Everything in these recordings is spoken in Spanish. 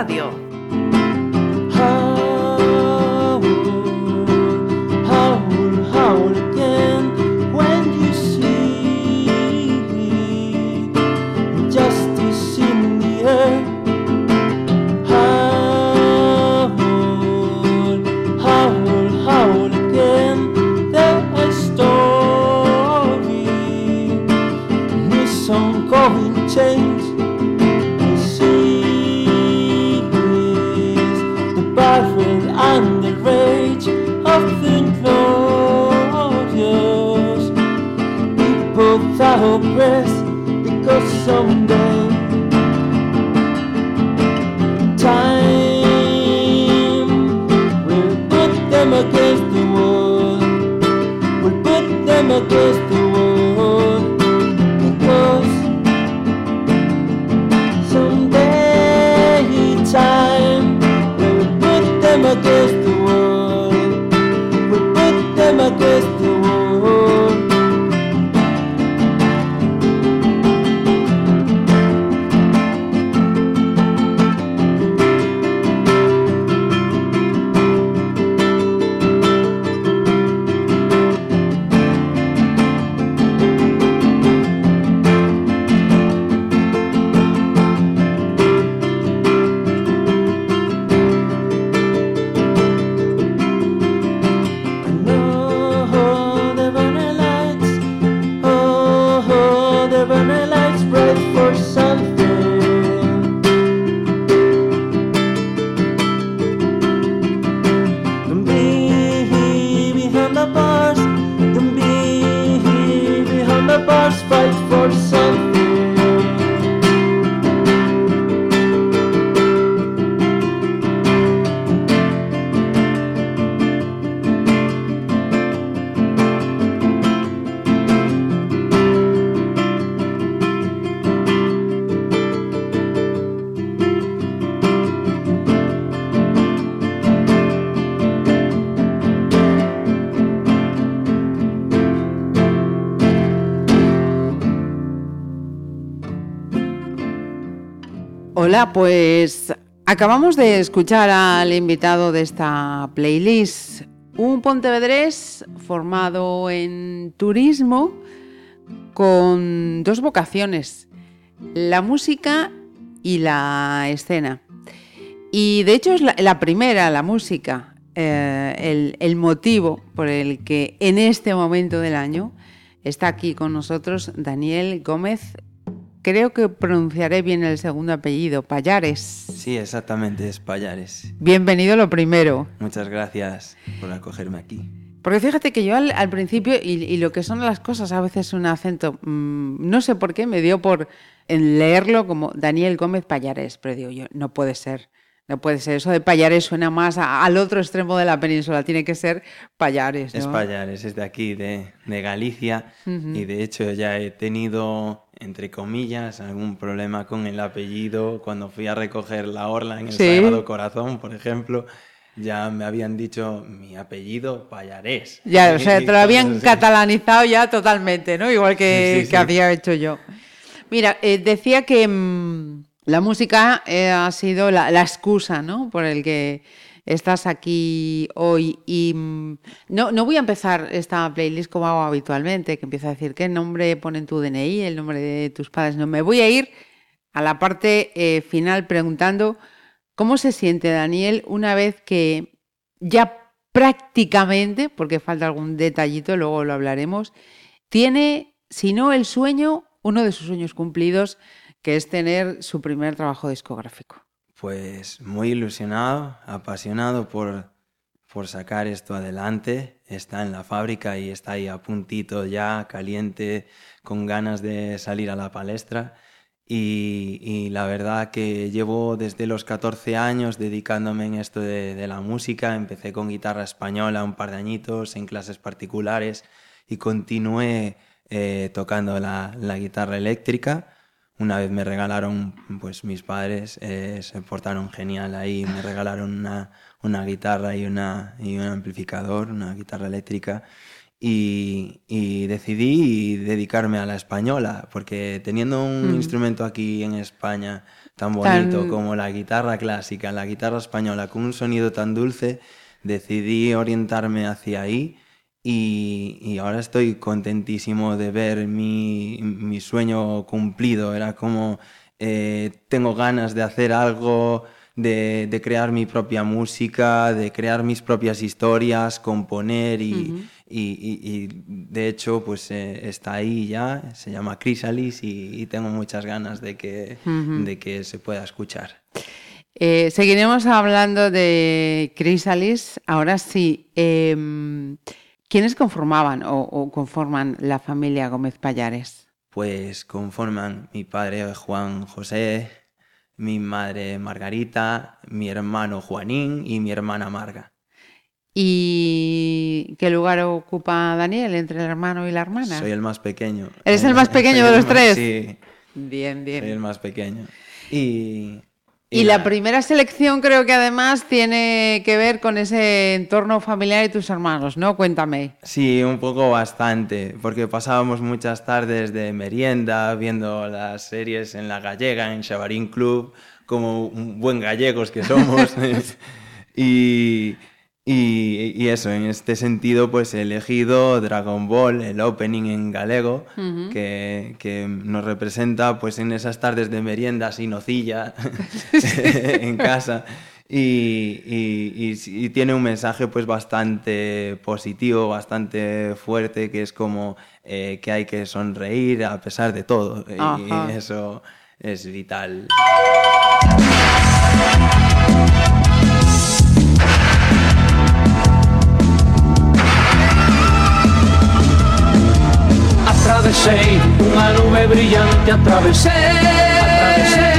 Radio. Hola, pues acabamos de escuchar al invitado de esta playlist, un pontevedrés formado en turismo con dos vocaciones, la música y la escena. Y de hecho es la, primera, la música, eh, el, el motivo por el que en este momento del año está aquí con nosotros Daniel Gómez creo que pronunciaré bien el segundo apellido, Payares. Sí, exactamente, es Payares. Bienvenido lo primero. Muchas gracias por acogerme aquí. Porque fíjate que yo al, principio, y, lo que son las cosas, a veces un acento, mm, no sé por qué, me dio por leerlo como Daniel Gómez Payares, pero digo yo, no puede ser. No puede ser, eso de Payares suena más al otro extremo de la península, tiene que ser Payares. Es Payares, es de aquí, de, Galicia, y de hecho ya he tenido entre comillas, algún problema con el apellido. Cuando fui a recoger la orla en el Sagrado Corazón, por ejemplo, ya me habían dicho mi apellido Payarés. Ya, o sea, te lo habían catalanizado ya totalmente, ¿no? Igual que, que había hecho yo. Mira, eh, decía que mm, la música eh, ha sido la, la, excusa, ¿no? Por el que estás aquí hoy y mm, no, no voy a empezar esta playlist como hago habitualmente, que empiezo a decir qué nombre pone en tu DNI, el nombre de tus padres. No, me voy a ir a la parte eh, final preguntando cómo se siente Daniel una vez que ya prácticamente, porque falta algún detallito, luego lo hablaremos, tiene, si no el sueño, uno de sus sueños cumplidos, que es tener su primer trabajo discográfico. Pues muy ilusionado, apasionado por, sacar esto adelante. Está en la fábrica y está ahí a puntito ya, caliente, con ganas de salir a la palestra. Y, la verdad que llevo desde los 14 años dedicándome en esto de, la música. Empecé con guitarra española un par de añitos en clases particulares y continué eh, tocando la guitarra eléctrica una vez me regalaron, pues mis padres eh, se portaron genial ahí, me regalaron una, una guitarra y, una, y un amplificador, una guitarra eléctrica. Y, y, decidí dedicarme a la española, porque teniendo un instrumento aquí en España tan bonito como la guitarra clásica, la guitarra española, con un sonido tan dulce, decidí orientarme hacia ahí y, ahora estoy contentísimo de ver mi, sueño cumplido. Era como eh, tengo ganas de hacer algo, de, crear mi propia música, de crear mis propias historias, componer y, de hecho pues eh, está ahí ya, se llama Chrysalis y, tengo muchas ganas de que, de que se pueda escuchar. Eh, seguiremos hablando de Chrysalis. Ahora sí. ¿Quiénes conformaban o, conforman la familia Gómez Payares? Pues conforman mi padre Juan José, mi madre Margarita, mi hermano Juanín y mi hermana Marga. ¿Y qué lugar ocupa Daniel entre el hermano y la hermana? Soy el más pequeño. ¿Eres el más pequeño de los tres? Sí. Bien, bien. Soy el más pequeño. Y y, la primera selección creo que además tiene que ver con ese entorno familiar y tus hermanos, ¿no? Cuéntame. Sí, un poco bastante, porque pasábamos muchas tardes de merienda viendo las series en La Gallega, en Chavarín Club, como buen gallegos que somos. y, y, eso, en este sentido, pues he elegido Dragon Ball, el opening en galego, que, que, nos representa pues en esas tardes de merienda sin nocilla en casa. Y, y, tiene un mensaje pues bastante positivo, bastante fuerte, que es como eh, que hay que sonreír a pesar de todo. Y eso es vital. atravesei Unha nube brillante atravesei, atravesei.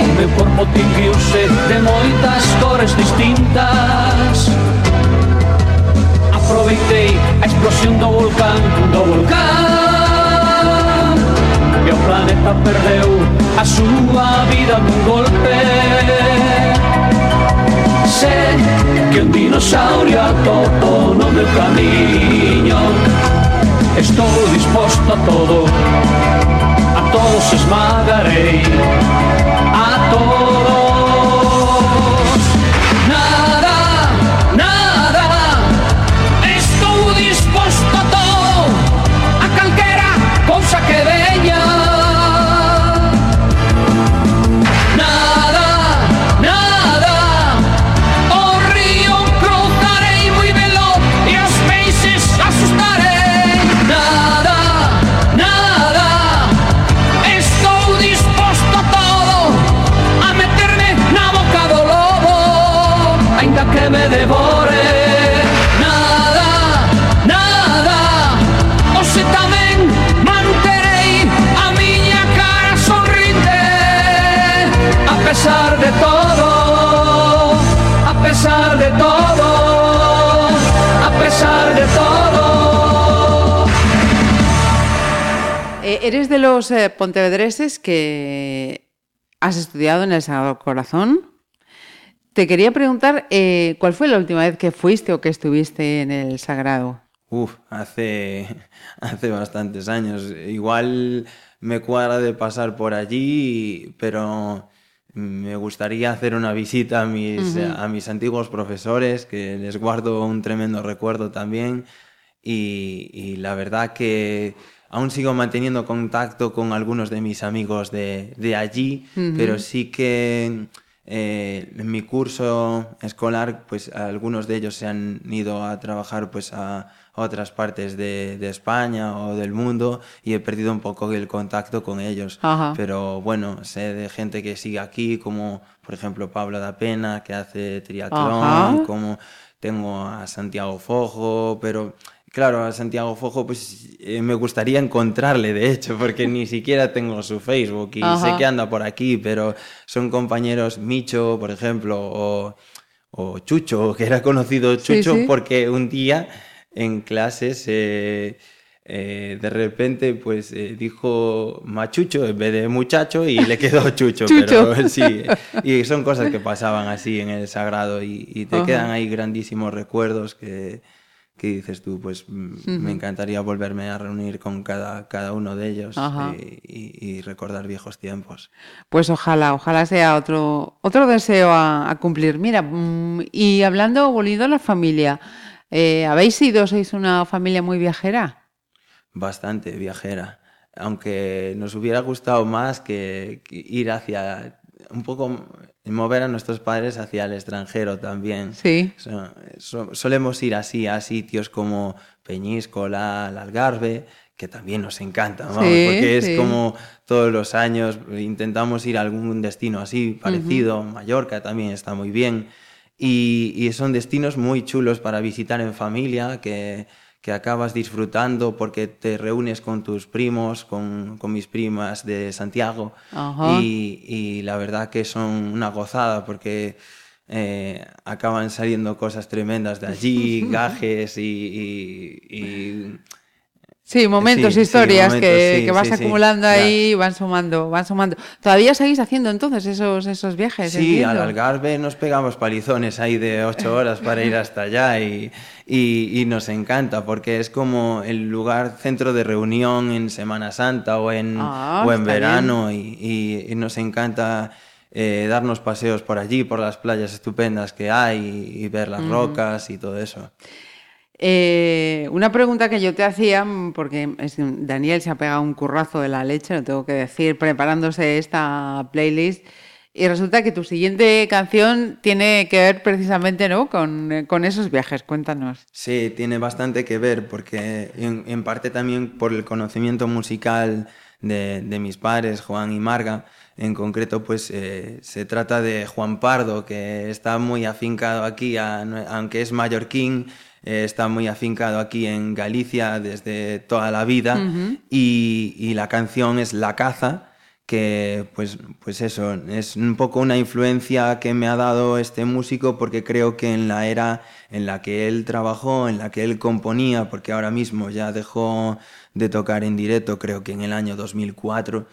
O meu corpo tinguiuse de moitas cores distintas Aproveitei a explosión do volcán, do volcán E o planeta perdeu a súa vida nun golpe Sé que un dinosaurio atopou no meu camiño Estou disposto a todo. A todos esmagarei. A todos. Eres de los eh, pontevedreses que has estudiado en el Sagrado Corazón. Te quería preguntar, eh, ¿cuál fue la última vez que fuiste o que estuviste en el Sagrado? Uf, hace, hace bastantes años. Igual me cuadra de pasar por allí, pero me gustaría hacer una visita a mis, a mis antiguos profesores, que les guardo un tremendo recuerdo también. y la verdad que aún sigo manteniendo contacto con algunos de mis amigos de, de allí, pero sí que eh, en mi curso escolar, pues algunos de ellos se han ido a trabajar pues a, otras partes de, de, España o del mundo y he perdido un poco el contacto con ellos. Pero bueno, sé de gente que sigue aquí, como por ejemplo Pablo da Pena, que hace triatlón, como tengo a Santiago Fojo, pero Claro, a Santiago Fojo, pues eh, me gustaría encontrarle, de hecho, porque ni siquiera tengo su Facebook y sé que anda por aquí, pero son compañeros Micho, por ejemplo, o, Chucho, que era conocido Chucho porque un día en clases eh, eh, de repente pues dijo machucho en vez de muchacho y le quedó chucho, pero sí, y son cosas que pasaban así en el sagrado y, te quedan ahí grandísimos recuerdos que que dices tú, pues mm, me encantaría volverme a reunir con cada, cada uno de ellos y, recordar viejos tiempos. Pues ojalá, ojalá sea otro, otro deseo a, cumplir. Mira, mm, y hablando, volviendo a la familia, eh, ¿habéis sido, sois una familia muy viajera? Bastante viajera, aunque nos hubiera gustado más que ir hacia un poco mover a nuestros padres hacia el extranjero también. Sí. solemos ir así a sitios como Peñíscola, el Algarve, que también nos encanta, porque es como todos los años intentamos ir a algún destino así parecido. Mallorca también está muy bien. Y, y son destinos muy chulos para visitar en familia, que que acabas disfrutando porque te reúnes con tus primos, con, con mis primas de Santiago. Y, y, la verdad que son una gozada porque eh, acaban saliendo cosas tremendas de allí, gajes y, y Sí, momentos, historias que, vas acumulando ahí y van sumando, van sumando. ¿Todavía seguís haciendo entonces esos, esos viajes? Sí, al Algarve nos pegamos palizones ahí de ocho horas para ir hasta allá y, y, nos encanta porque es como el lugar centro de reunión en Semana Santa o en, ah, o en verano y, nos encanta eh, darnos paseos por allí, por las playas estupendas que hay y, ver las rocas y todo eso. Eh, una pregunta que yo te hacía, porque Daniel se ha pegado un currazo de la leche, lo tengo que decir, preparándose esta playlist. Y resulta que tu siguiente canción tiene que ver precisamente ¿no? con, con esos viajes. Cuéntanos. Sí, tiene bastante que ver, porque en, parte también por el conocimiento musical de, de, mis padres, Juan y Marga. En concreto, pues eh, se trata de Juan Pardo, que está muy afincado aquí, aunque es mallorquín, eh, está muy afincado aquí en Galicia desde toda la vida y, la canción es La caza, que pues, pues eso, es un poco una influencia que me ha dado este músico porque creo que en la era en la que él trabajó, en la que él componía, porque ahora mismo ya dejó de tocar en directo, creo que en el año 2004,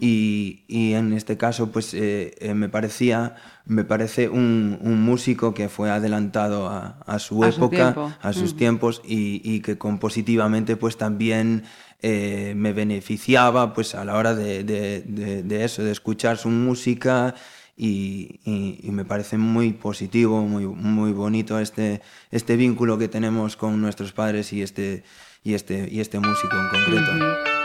y, y, en este caso pues eh, eh, me parecía, me parece un, un, músico que fue adelantado a, a su época, a sus tiempos, y, y, que compositivamente pues también eh, me beneficiaba pues a la hora de, eso, de escuchar su música y, me parece muy positivo, muy, muy bonito este, este vínculo que tenemos con nuestros padres y este y este, y este músico en concreto.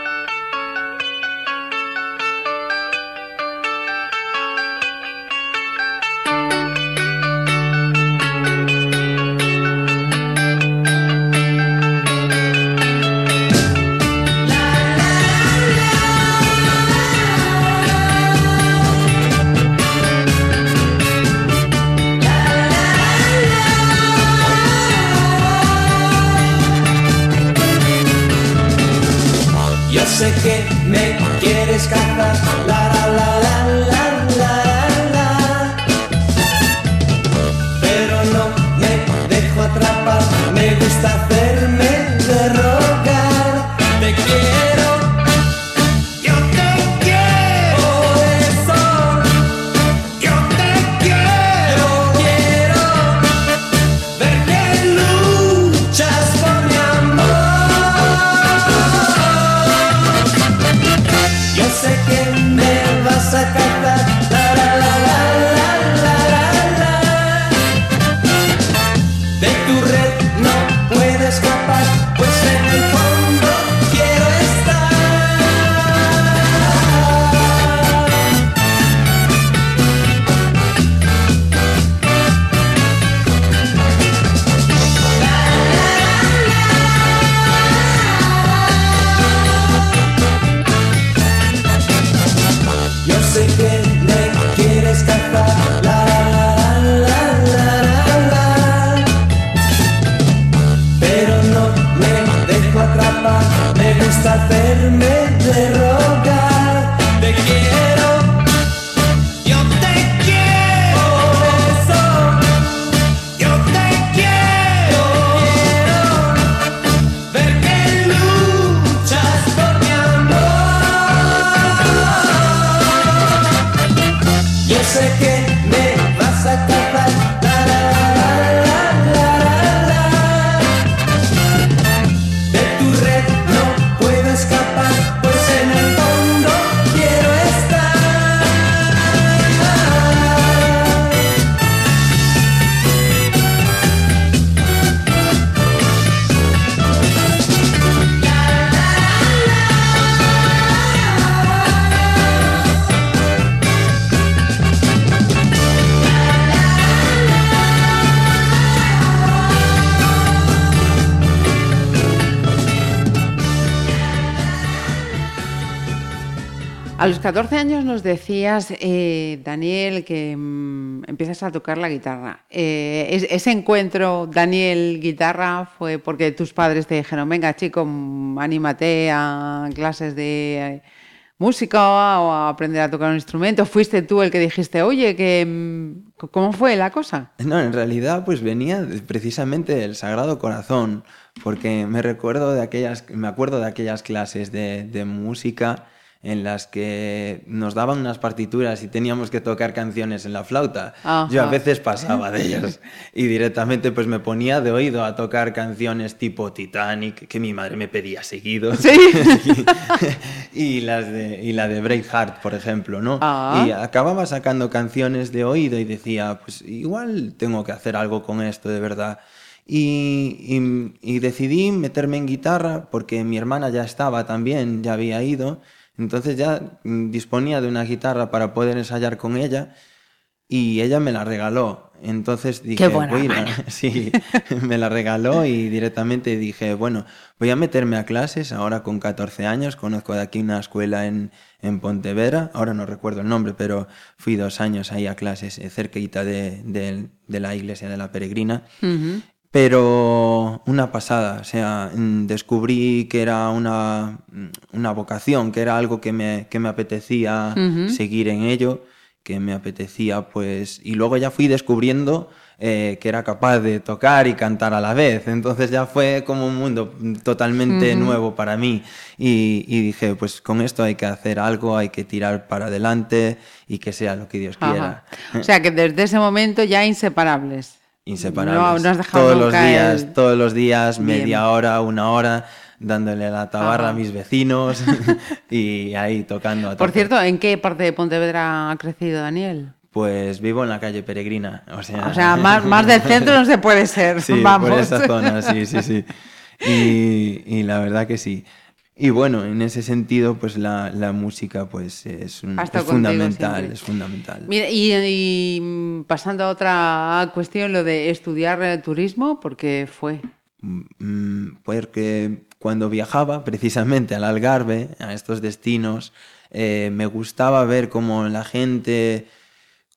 Los 14 años nos decías, eh, Daniel, que mm, empiezas a tocar la guitarra. Eh, ese encuentro, Daniel-guitarra, fue porque tus padres te dijeron, venga chico, mm, anímate a clases de música o a aprender a tocar un instrumento. ¿Fuiste tú el que dijiste, oye, que, mm, ¿cómo fue la cosa? No, en realidad pues venía precisamente del Sagrado Corazón, porque me recuerdo de aquellas, me acuerdo de aquellas clases de música en las que nos daban unas partituras y teníamos que tocar canciones en la flauta. Yo a veces pasaba de ellas y directamente pues me ponía de oído a tocar canciones tipo Titanic, que mi madre me pedía seguido. Sí. y, las de, y la de Braveheart, por ejemplo, ¿no? Ah. Y acababa sacando canciones de oído y decía, pues igual tengo que hacer algo con esto, de verdad. Y, y decidí meterme en guitarra porque mi hermana ya estaba también, ya había ido. Entonces ya mm, disponía de una guitarra para poder ensayar con ella y ella me la regaló. Entonces dije, voy sí, me la regaló y directamente dije, bueno, voy a meterme a clases ahora con 14 años. Conozco de aquí una escuela en, en Pontevedra, ahora no recuerdo el nombre, pero fui dos años ahí a clases cerquita de, de, la iglesia de la Peregrina. Pero una pasada, o sea, mm, descubrí que era una, mm, una vocación, que era algo que me, que me apetecía seguir en ello, que me apetecía pues... Y luego ya fui descubriendo eh, que era capaz de tocar y cantar a la vez, entonces ya fue como un mundo totalmente nuevo para mí. Y, y, dije, pues con esto hay que hacer algo, hay que tirar para adelante y que sea lo que Dios quiera. O sea que desde ese momento ya inseparables inseparables. No, todos los días, todos los días, media hora, una hora, dándole la tabarra a mis vecinos y ahí tocando. A Por cierto, ¿en qué parte de Pontevedra ha crecido Daniel? Pues vivo en la calle Peregrina. O sea, más, más del centro no se puede ser. Sí, Vamos. por esa zona, sí, sí, sí. Y, y la verdad que sí. Y bueno, en ese sentido, pues la, la música pues es, fundamental, es fundamental. Mira, y, pasando a otra cuestión, lo de estudiar eh, turismo, ¿por qué fue? Mm, porque cuando viajaba precisamente al Algarve, a estos destinos, eh, me gustaba ver cómo la gente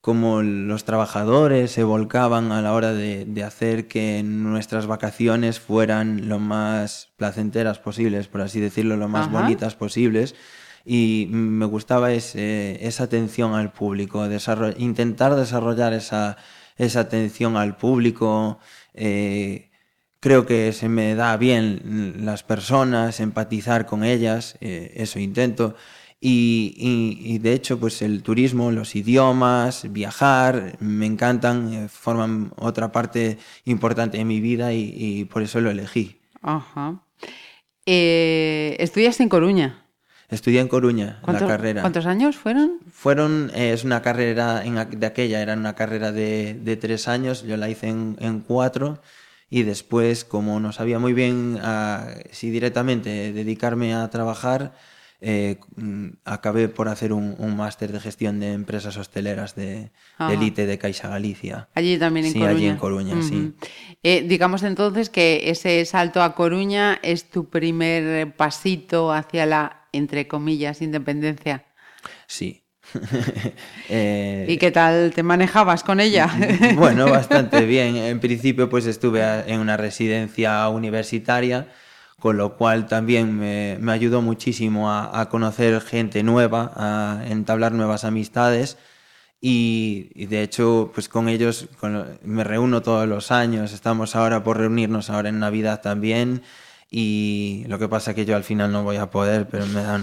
como los trabajadores se volcaban a la hora de, hacer que nuestras vacaciones fueran lo más placenteras posibles, por así decirlo, lo más bonitas posibles. Y me gustaba esa atención al público, intentar desarrollar esa, esa atención al público. Eh, creo que se me da bien las personas, empatizar con ellas, eh, eso intento. Y, de hecho, pues el turismo, los idiomas, viajar, me encantan, eh, forman otra parte importante de mi vida y, por eso lo elegí. Ajá. Eh, ¿Estudias en Coruña? Estudié en Coruña, la carrera. ¿Cuántos años fueron? Fueron, eh, es una carrera, en, de aquella era una carrera de, de, tres años, yo la hice en, en cuatro y después, como no sabía muy bien ah, si directamente dedicarme a trabajar, eh, mm, acabé por hacer un, máster de gestión de empresas hosteleras de, élite de Caixa Galicia. Allí también en sí, Coruña. allí en Coruña, sí. Eh, digamos entonces que ese salto a Coruña es tu primer pasito hacia la, entre comillas, independencia. Sí, eh, ¿Y qué tal te manejabas con ella? bueno, bastante bien. En principio, pues estuve en una residencia universitaria con lo cual también me, ayudó muchísimo a, conocer gente nueva, a entablar nuevas amistades. Y, de hecho pues con ellos me reúno todos los años, estamos ahora por reunirnos ahora en Navidad también. Y lo que pasa que yo al final no voy a poder, pero me da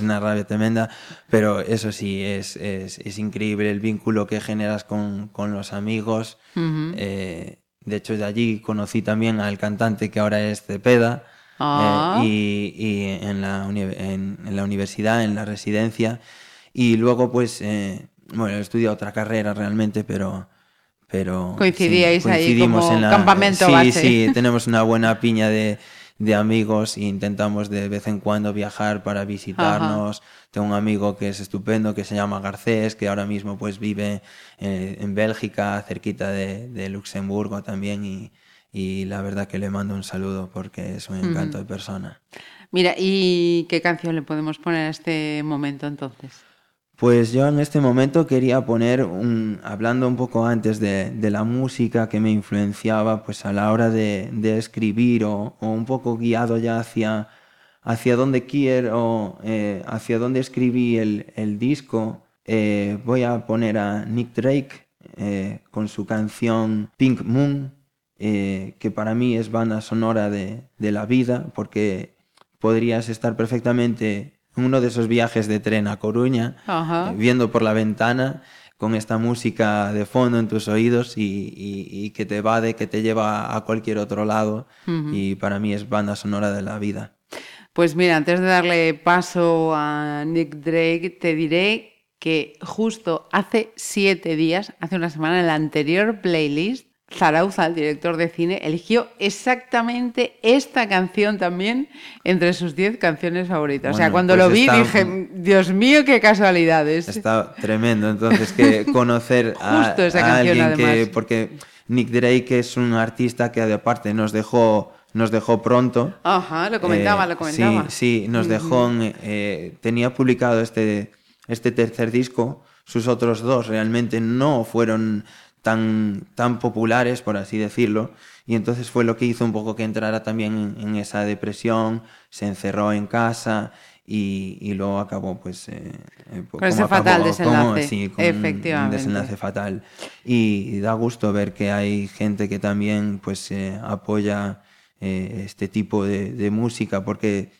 una, rabia tremenda, pero eso sí, es, es, increíble el vínculo que generas con, los amigos. Eh, de hecho, de allí conocí también al cantante que ahora es Cepeda. Ah. Eh, y, en, la en, la universidad, en la residencia. Y luego, pues, eh, bueno, he estudiado otra carrera realmente, pero... pero Coincidíais ahí como en campamento Sí, sí, tenemos una buena piña de, de amigos e intentamos de vez en cuando viajar para visitarnos. Tengo un amigo que es estupendo, que se llama Garcés, que ahora mismo pues vive en, en Bélgica, cerquita de, de Luxemburgo también, y, y la verdad que le mando un saludo porque es un encanto de persona. Mira, ¿y qué canción le podemos poner a este momento entonces? Pues yo en este momento quería poner, un, hablando un poco antes de, la música que me influenciaba pues a la hora de, escribir o, un poco guiado ya hacia, hacia dónde quiero, eh, hacia dónde escribí el, disco, eh, voy a poner a Nick Drake eh, con su canción Pink Moon, que para mí es banda sonora de, de la vida, porque podrías estar perfectamente uno de esos viajes de tren a Coruña, eh, viendo por la ventana con esta música de fondo en tus oídos y, que te va de que te lleva a cualquier otro lado. Y para mí es banda sonora de la vida. Pues mira, antes de darle paso a Nick Drake, te diré que justo hace siete días, hace una semana, en la anterior playlist, Zarauza, el director de cine, eligió exactamente esta canción también entre sus 10 canciones favoritas. o sea, cuando pues lo vi dije, Dios mío, qué casualidades. Está tremendo, entonces, que conocer a, alguien que... Porque Nick Drake es un artista que aparte nos dejó nos dejó pronto. Ajá, lo comentaba, lo comentaba. Sí, sí, nos dejó, eh, tenía publicado este, este tercer disco, sus otros dos realmente no fueron tan, tan populares, por así decirlo, y entonces fue lo que hizo un poco que entrara también en, esa depresión, se encerró en casa y, luego acabó pues eh, eh con ese fatal desenlace efectivamente un desenlace fatal. Y, da gusto ver que hay gente que también pues eh, apoya eh, este tipo de, de música porque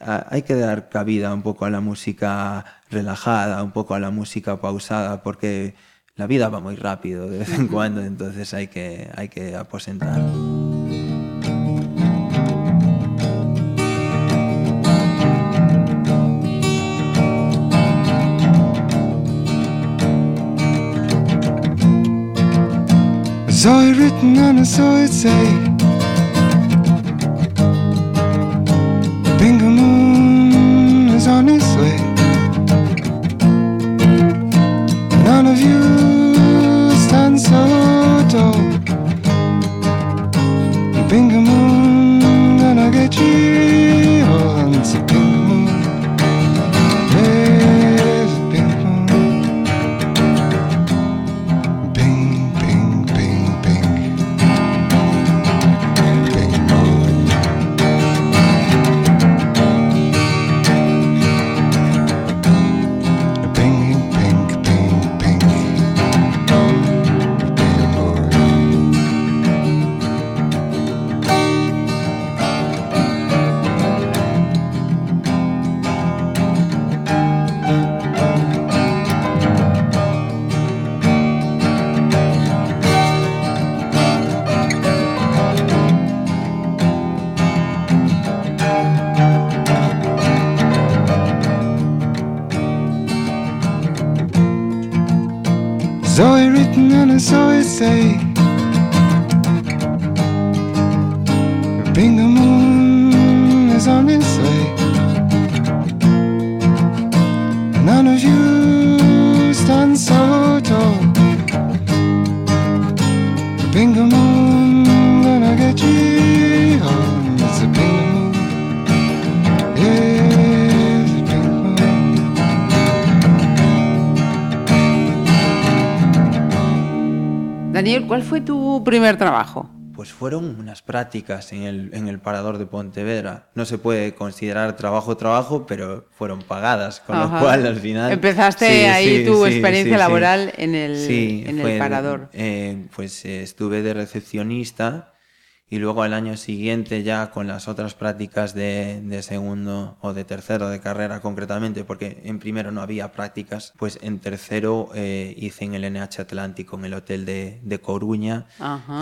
hay que dar cabida un poco a la música relajada un poco a la música pausada porque la vida va muy rápido de vez en cuando, entonces hay que, hay que aposentar. saw it written and I saw it say Bingo Moon is on its way primer trabajo? Pues fueron unas prácticas en el, en el parador de Pontevedra. No se puede considerar trabajo trabajo, pero fueron pagadas, con lo cual al final... Empezaste ahí tu experiencia laboral en el, en el parador. Eh, pues eh, estuve de recepcionista y luego al año siguiente ya con las otras prácticas de, de, segundo o de tercero de carrera concretamente, porque en primero no había prácticas, pues en tercero eh, hice en el NH Atlántico, en el hotel de, de Coruña.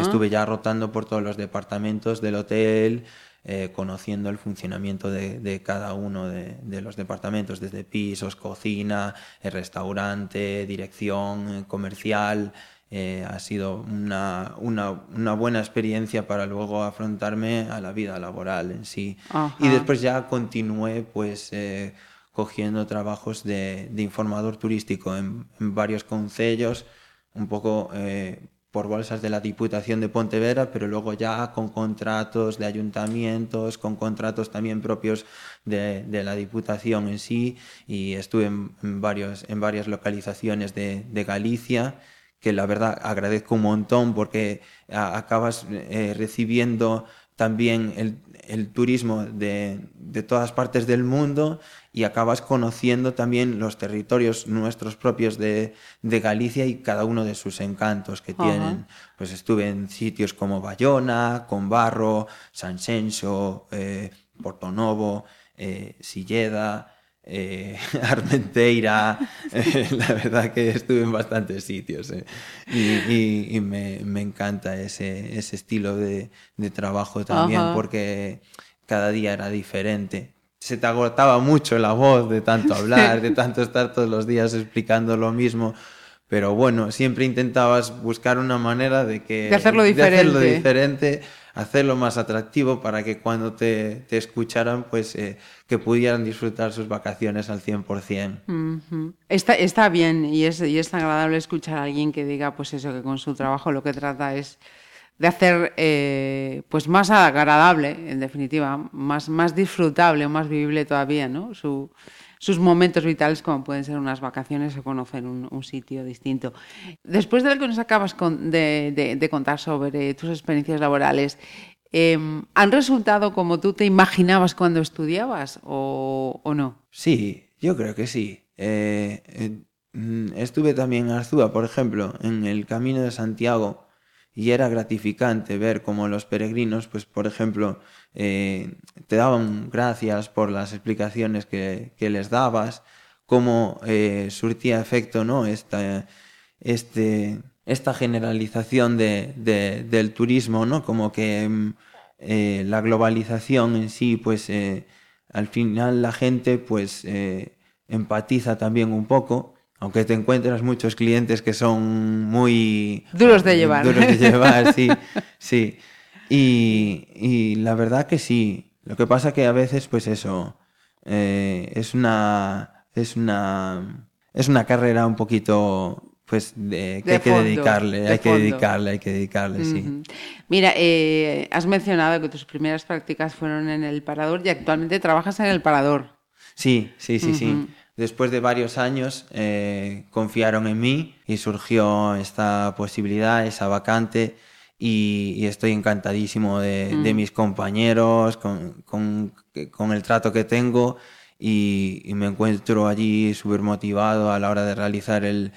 Estuve ya rotando por todos los departamentos del hotel, eh, conociendo el funcionamiento de, de cada uno de, de, los departamentos, desde pisos, cocina, el restaurante, dirección comercial. Eh, ha sido una, una, una, buena experiencia para luego afrontarme a la vida laboral en sí. Y después ya continué pues eh, cogiendo trabajos de, de informador turístico en, varios concellos, un poco eh, por bolsas de la Diputación de Pontevedra, pero luego ya con contratos de ayuntamientos, con contratos también propios de, la Diputación en sí, y estuve en, varios, en varias localizaciones de, Galicia, que la verdad agradezco un montón porque acabas eh, recibiendo también el, el turismo de, de, todas partes del mundo y acabas conociendo también los territorios nuestros propios de, de Galicia y cada uno de sus encantos que tienen. Pues estuve en sitios como Bayona, Conbarro, San Xenxo, eh, Portonovo, eh, Silleda, eh, Armenteira, eh, la verdad que estuve en bastantes sitios eh. y, me, me, encanta ese, ese estilo de, de trabajo también porque cada día era diferente. Se te agotaba mucho la voz de tanto hablar, de tanto estar todos los días explicando lo mismo. Pero bueno, siempre intentabas buscar una manera de que... De hacerlo diferente. De hacerlo diferente hacerlo más atractivo para que cuando te, te escucharan, pues eh, que pudieran disfrutar sus vacaciones al 100%. está, está bien y es, y es agradable escuchar a alguien que diga, pues eso, que con su trabajo lo que trata es de hacer eh, pues más agradable, en definitiva, más, más disfrutable o más vivible todavía, ¿no? Sus momentos vitales como pueden ser unas vacaciones o conocer un, sitio distinto. Después de lo que nos acabas de, contar sobre tus experiencias laborales, em, ¿han resultado como tú te imaginabas cuando estudiabas o, no? Sí, yo creo que sí. Eh, eh, mm, estuve también en Arzúa, por ejemplo, en el Camino de Santiago y era gratificante ver cómo los peregrinos, pues por ejemplo, eh, te daban gracias por las explicaciones que, les dabas, cómo eh, surtía efecto ¿no? esta, este, esta generalización de, del turismo, ¿no? como que mm, eh, la globalización en sí, pues al final la gente pues empatiza también un poco aunque te encuentras muchos clientes que son muy... Duros de llevar. Duros de llevar, sí, sí. Y, la verdad que sí. Lo que pasa que a veces, pues eso, eh, es una... Es una... Es una carrera un poquito pues de, que hay que dedicarle, hay que dedicarle, hay que dedicarle, sí. Mira, eh, has mencionado que tus primeras prácticas fueron en el Parador y actualmente trabajas en el Parador. Sí, sí, sí, sí después de varios años eh, confiaron en mí y surgió esta posibilidad, esa vacante y, estoy encantadísimo de, mm. mis compañeros, con, el trato que tengo y, me encuentro allí súper motivado a la hora de realizar el,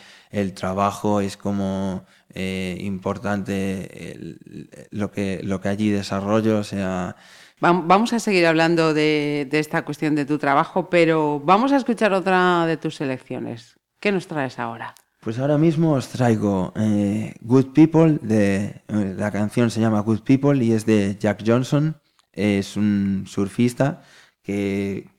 trabajo. Es como eh, importante lo, que, lo que allí desarrollo, o sea, Vamos a seguir hablando de, esta cuestión de tu trabajo, pero vamos a escuchar otra de tus selecciones. ¿Qué nos traes ahora? Pues ahora mismo os traigo eh, Good People, de, eh, la canción se llama Good People y es de Jack Johnson, es un surfista que,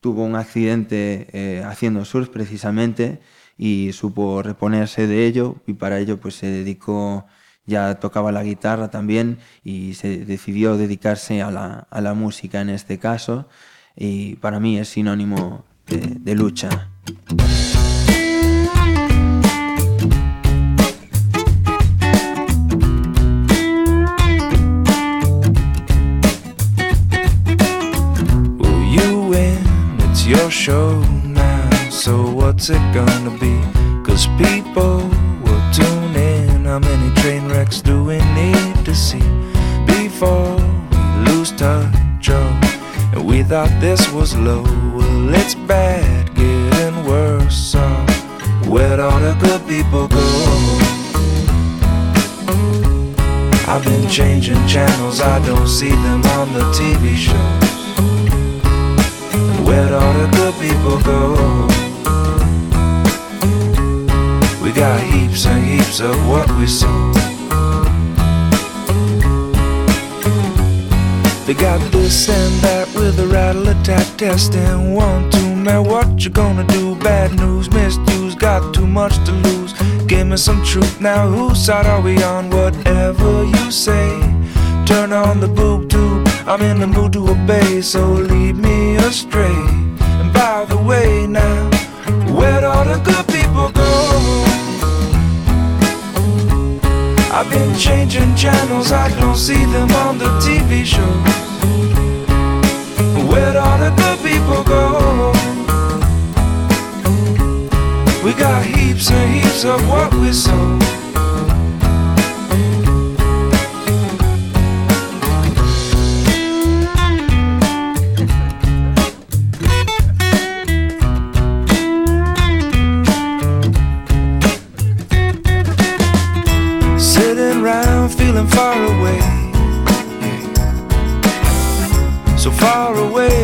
tuvo un accidente eh, haciendo surf precisamente y supo reponerse de ello y para ello pues se dedicó ya tocaba la guitarra también y se decidió dedicarse a la, a la música en este caso y para mí es sinónimo de, lucha. so what's it gonna be? People tune in many wrecks do we need to see before we lose touch? Oh, and we thought this was low. Well, it's bad, getting worse. So, where'd all the good people go? I've been changing channels, I don't see them on the TV shows. Where'd all the good people go? We got heaps and heaps of what we saw. They got this and that with a rattle attack test and One, two, man, what you gonna do? Bad news, misused, got too much to lose. Give me some truth now, whose side are we on? Whatever you say, turn on the boob tube. I'm in the mood to obey, so lead me astray. And by the way, now, where'd all the good changing channels, I don't see them on the TV shows. Where'd all the good people go? We got heaps and heaps of what we sow.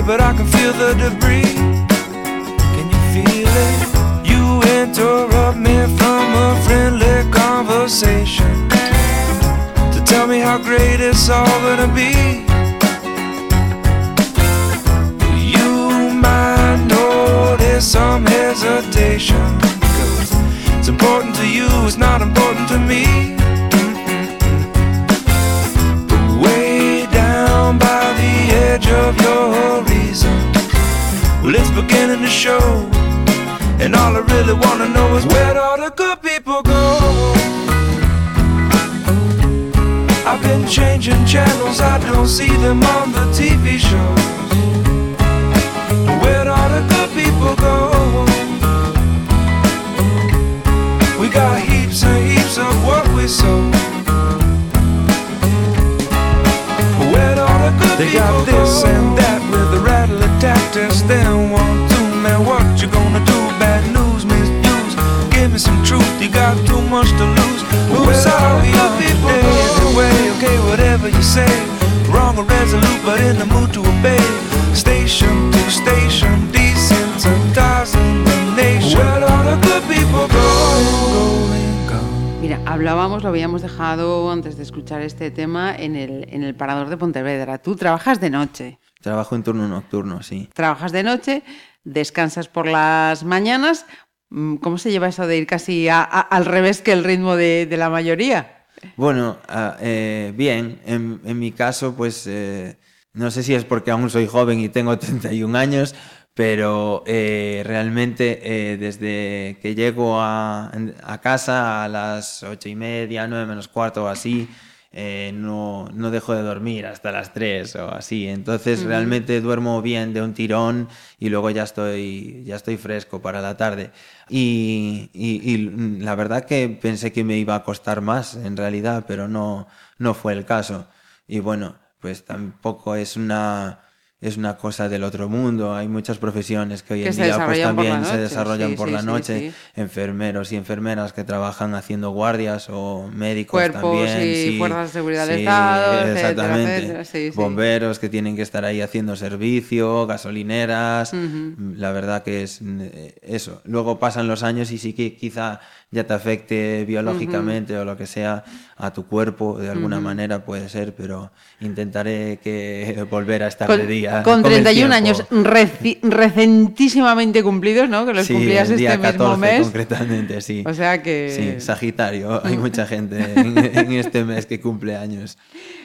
But I can feel the debris. Can you feel it? You interrupt me from a friendly conversation to tell me how great it's all gonna be. You might notice some hesitation. Cause it's important to you, it's not important to me. But way down by the edge of your well, it's beginning to show. And all I really wanna know is where'd all the good people go? I've been changing channels, I don't see them on the TV shows. Where'd all the good people go? We got heaps and heaps of what we sow. They got this and that with the rattle attack test. Then one, two, man, what you gonna do? Bad news, misuse. Give me some truth, you got too much to lose. Who's all good people? Anyway, okay, whatever you say. Wrong or resolute, but in the mood to obey. Station to station, desensitizing the nation. Where'd all the good people go? Hablábamos, lo habíamos dejado antes de escuchar este tema en el, en el parador de Pontevedra. Tú trabajas de noche. Trabajo en turno nocturno, sí. Trabajas de noche, descansas por las mañanas. Mm, ¿Cómo se lleva eso de ir casi a- a- al revés que el ritmo de, de la mayoría? Bueno, ah, eh, bien, en, en mi caso, pues eh, no sé si es porque aún soy joven y tengo 31 años, pero eh, realmente eh, desde que llego a, casa a las ocho y media, nueve menos cuarto o así, eh, no, no dejo de dormir hasta las 3 o así. Entonces realmente duermo bien de un tirón y luego ya estoy, ya estoy fresco para la tarde. Y, y- y la verdad que pensé que me iba a costar más en realidad, pero no, no fue el caso. Y bueno, pues tampoco es una, es una cosa del otro mundo. Hay muchas profesiones que hoy Que en día pues también se desarrollan sí, por sí, la noche. sí. Enfermeros y enfermeras que trabajan haciendo guardias o médicos Cuerpos también. y sí, fuerzas de seguridad del Estado, Exactamente. etcétera. Bomberos que tienen que estar ahí haciendo servicio, gasolineras. La verdad que es eh, eso. Luego pasan los años y sí que quizá ya te afecte biológicamente o lo que sea a tu cuerpo de alguna manera puede ser, pero intentaré que volver a estar Con, de día. con el 31 años reci- recentísimamente cumplidos, ¿no? Que los Sí, cumplías el día este mismo 14 mes. concretamente, sí. O sea que... Sí, Sagitario. Hay mucha gente en, en este mes que cumple años.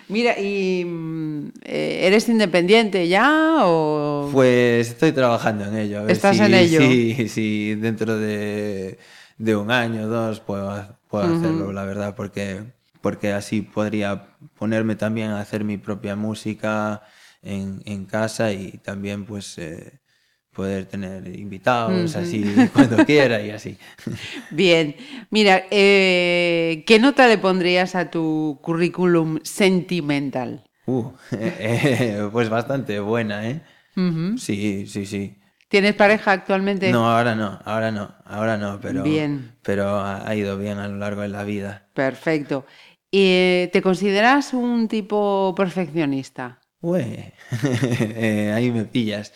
Mira, ¿y mm, eh, eres independiente ya o...? Pues estoy trabajando en ello. a ver ¿Estás si- en ello? Sí, sí, dentro de, de un año o dos puedo, puedo hacerlo, la verdad, porque, porque así podría ponerme también a hacer mi propia música en, en casa y también pues eh, poder tener invitados así cuando quiera y así. Bien, mira, eh, ¿qué nota le pondrías a tu currículum sentimental? Uh, eh, pues bastante buena, ¿eh? Sí, sí, sí. ¿Tienes pareja actualmente? No, ahora no, ahora no, ahora no, pero, Bien. pero ha ido bien a lo largo de la vida. Perfecto. ¿Y ¿Te consideras un tipo perfeccionista? Ué, eh, ahí me pillas.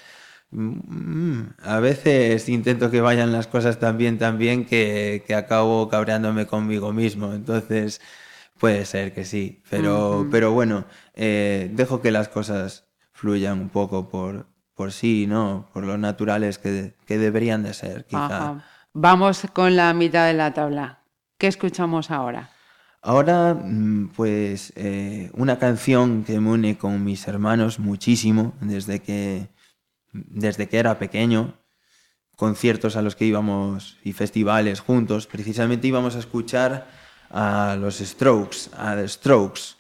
Mm, A veces intento que vayan las cosas tan bien, tan bien que, que acabo cabreándome conmigo mismo. Entonces, puede ser que sí. Pero, pero bueno, eh, dejo que las cosas fluyan un poco por, por sí, ¿no? Por lo naturales que, que deberían de ser, quizá. Ajá. Vamos con la mitad de la tabla. ¿Qué escuchamos ahora? Ahora, mm, pues, eh, una canción que me une con mis hermanos muchísimo desde que, desde que era pequeño, conciertos a los que íbamos y festivales juntos. Precisamente íbamos a escuchar a los Strokes, a The Strokes.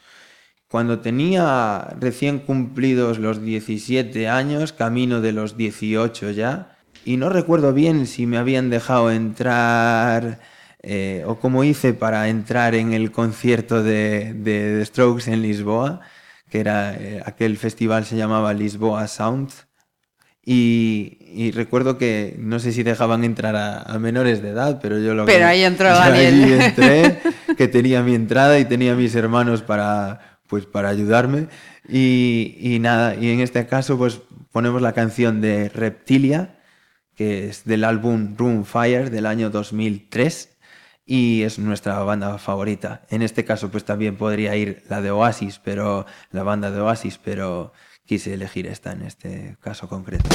Cuando tenía recién cumplidos los 17 años, camino de los 18 ya, y no recuerdo bien si me habían dejado entrar eh, o cómo hice para entrar en el concierto de, de The Strokes en Lisboa, que era eh, aquel festival se llamaba Lisboa Sound. Y, y recuerdo que no sé si dejaban entrar a, a menores de edad, pero yo lo Pero que, ahí entró Daniel. entré, que tenía mi entrada y tenía mis hermanos para, pues, para ayudarme. Y, nada, y en este caso pues ponemos la canción de Reptilia, que es del álbum Room Fire del año 2003 y es nuestra banda favorita. En este caso pues también podría ir la de Oasis, pero la banda de Oasis, pero quise elegir esta en este caso concreto.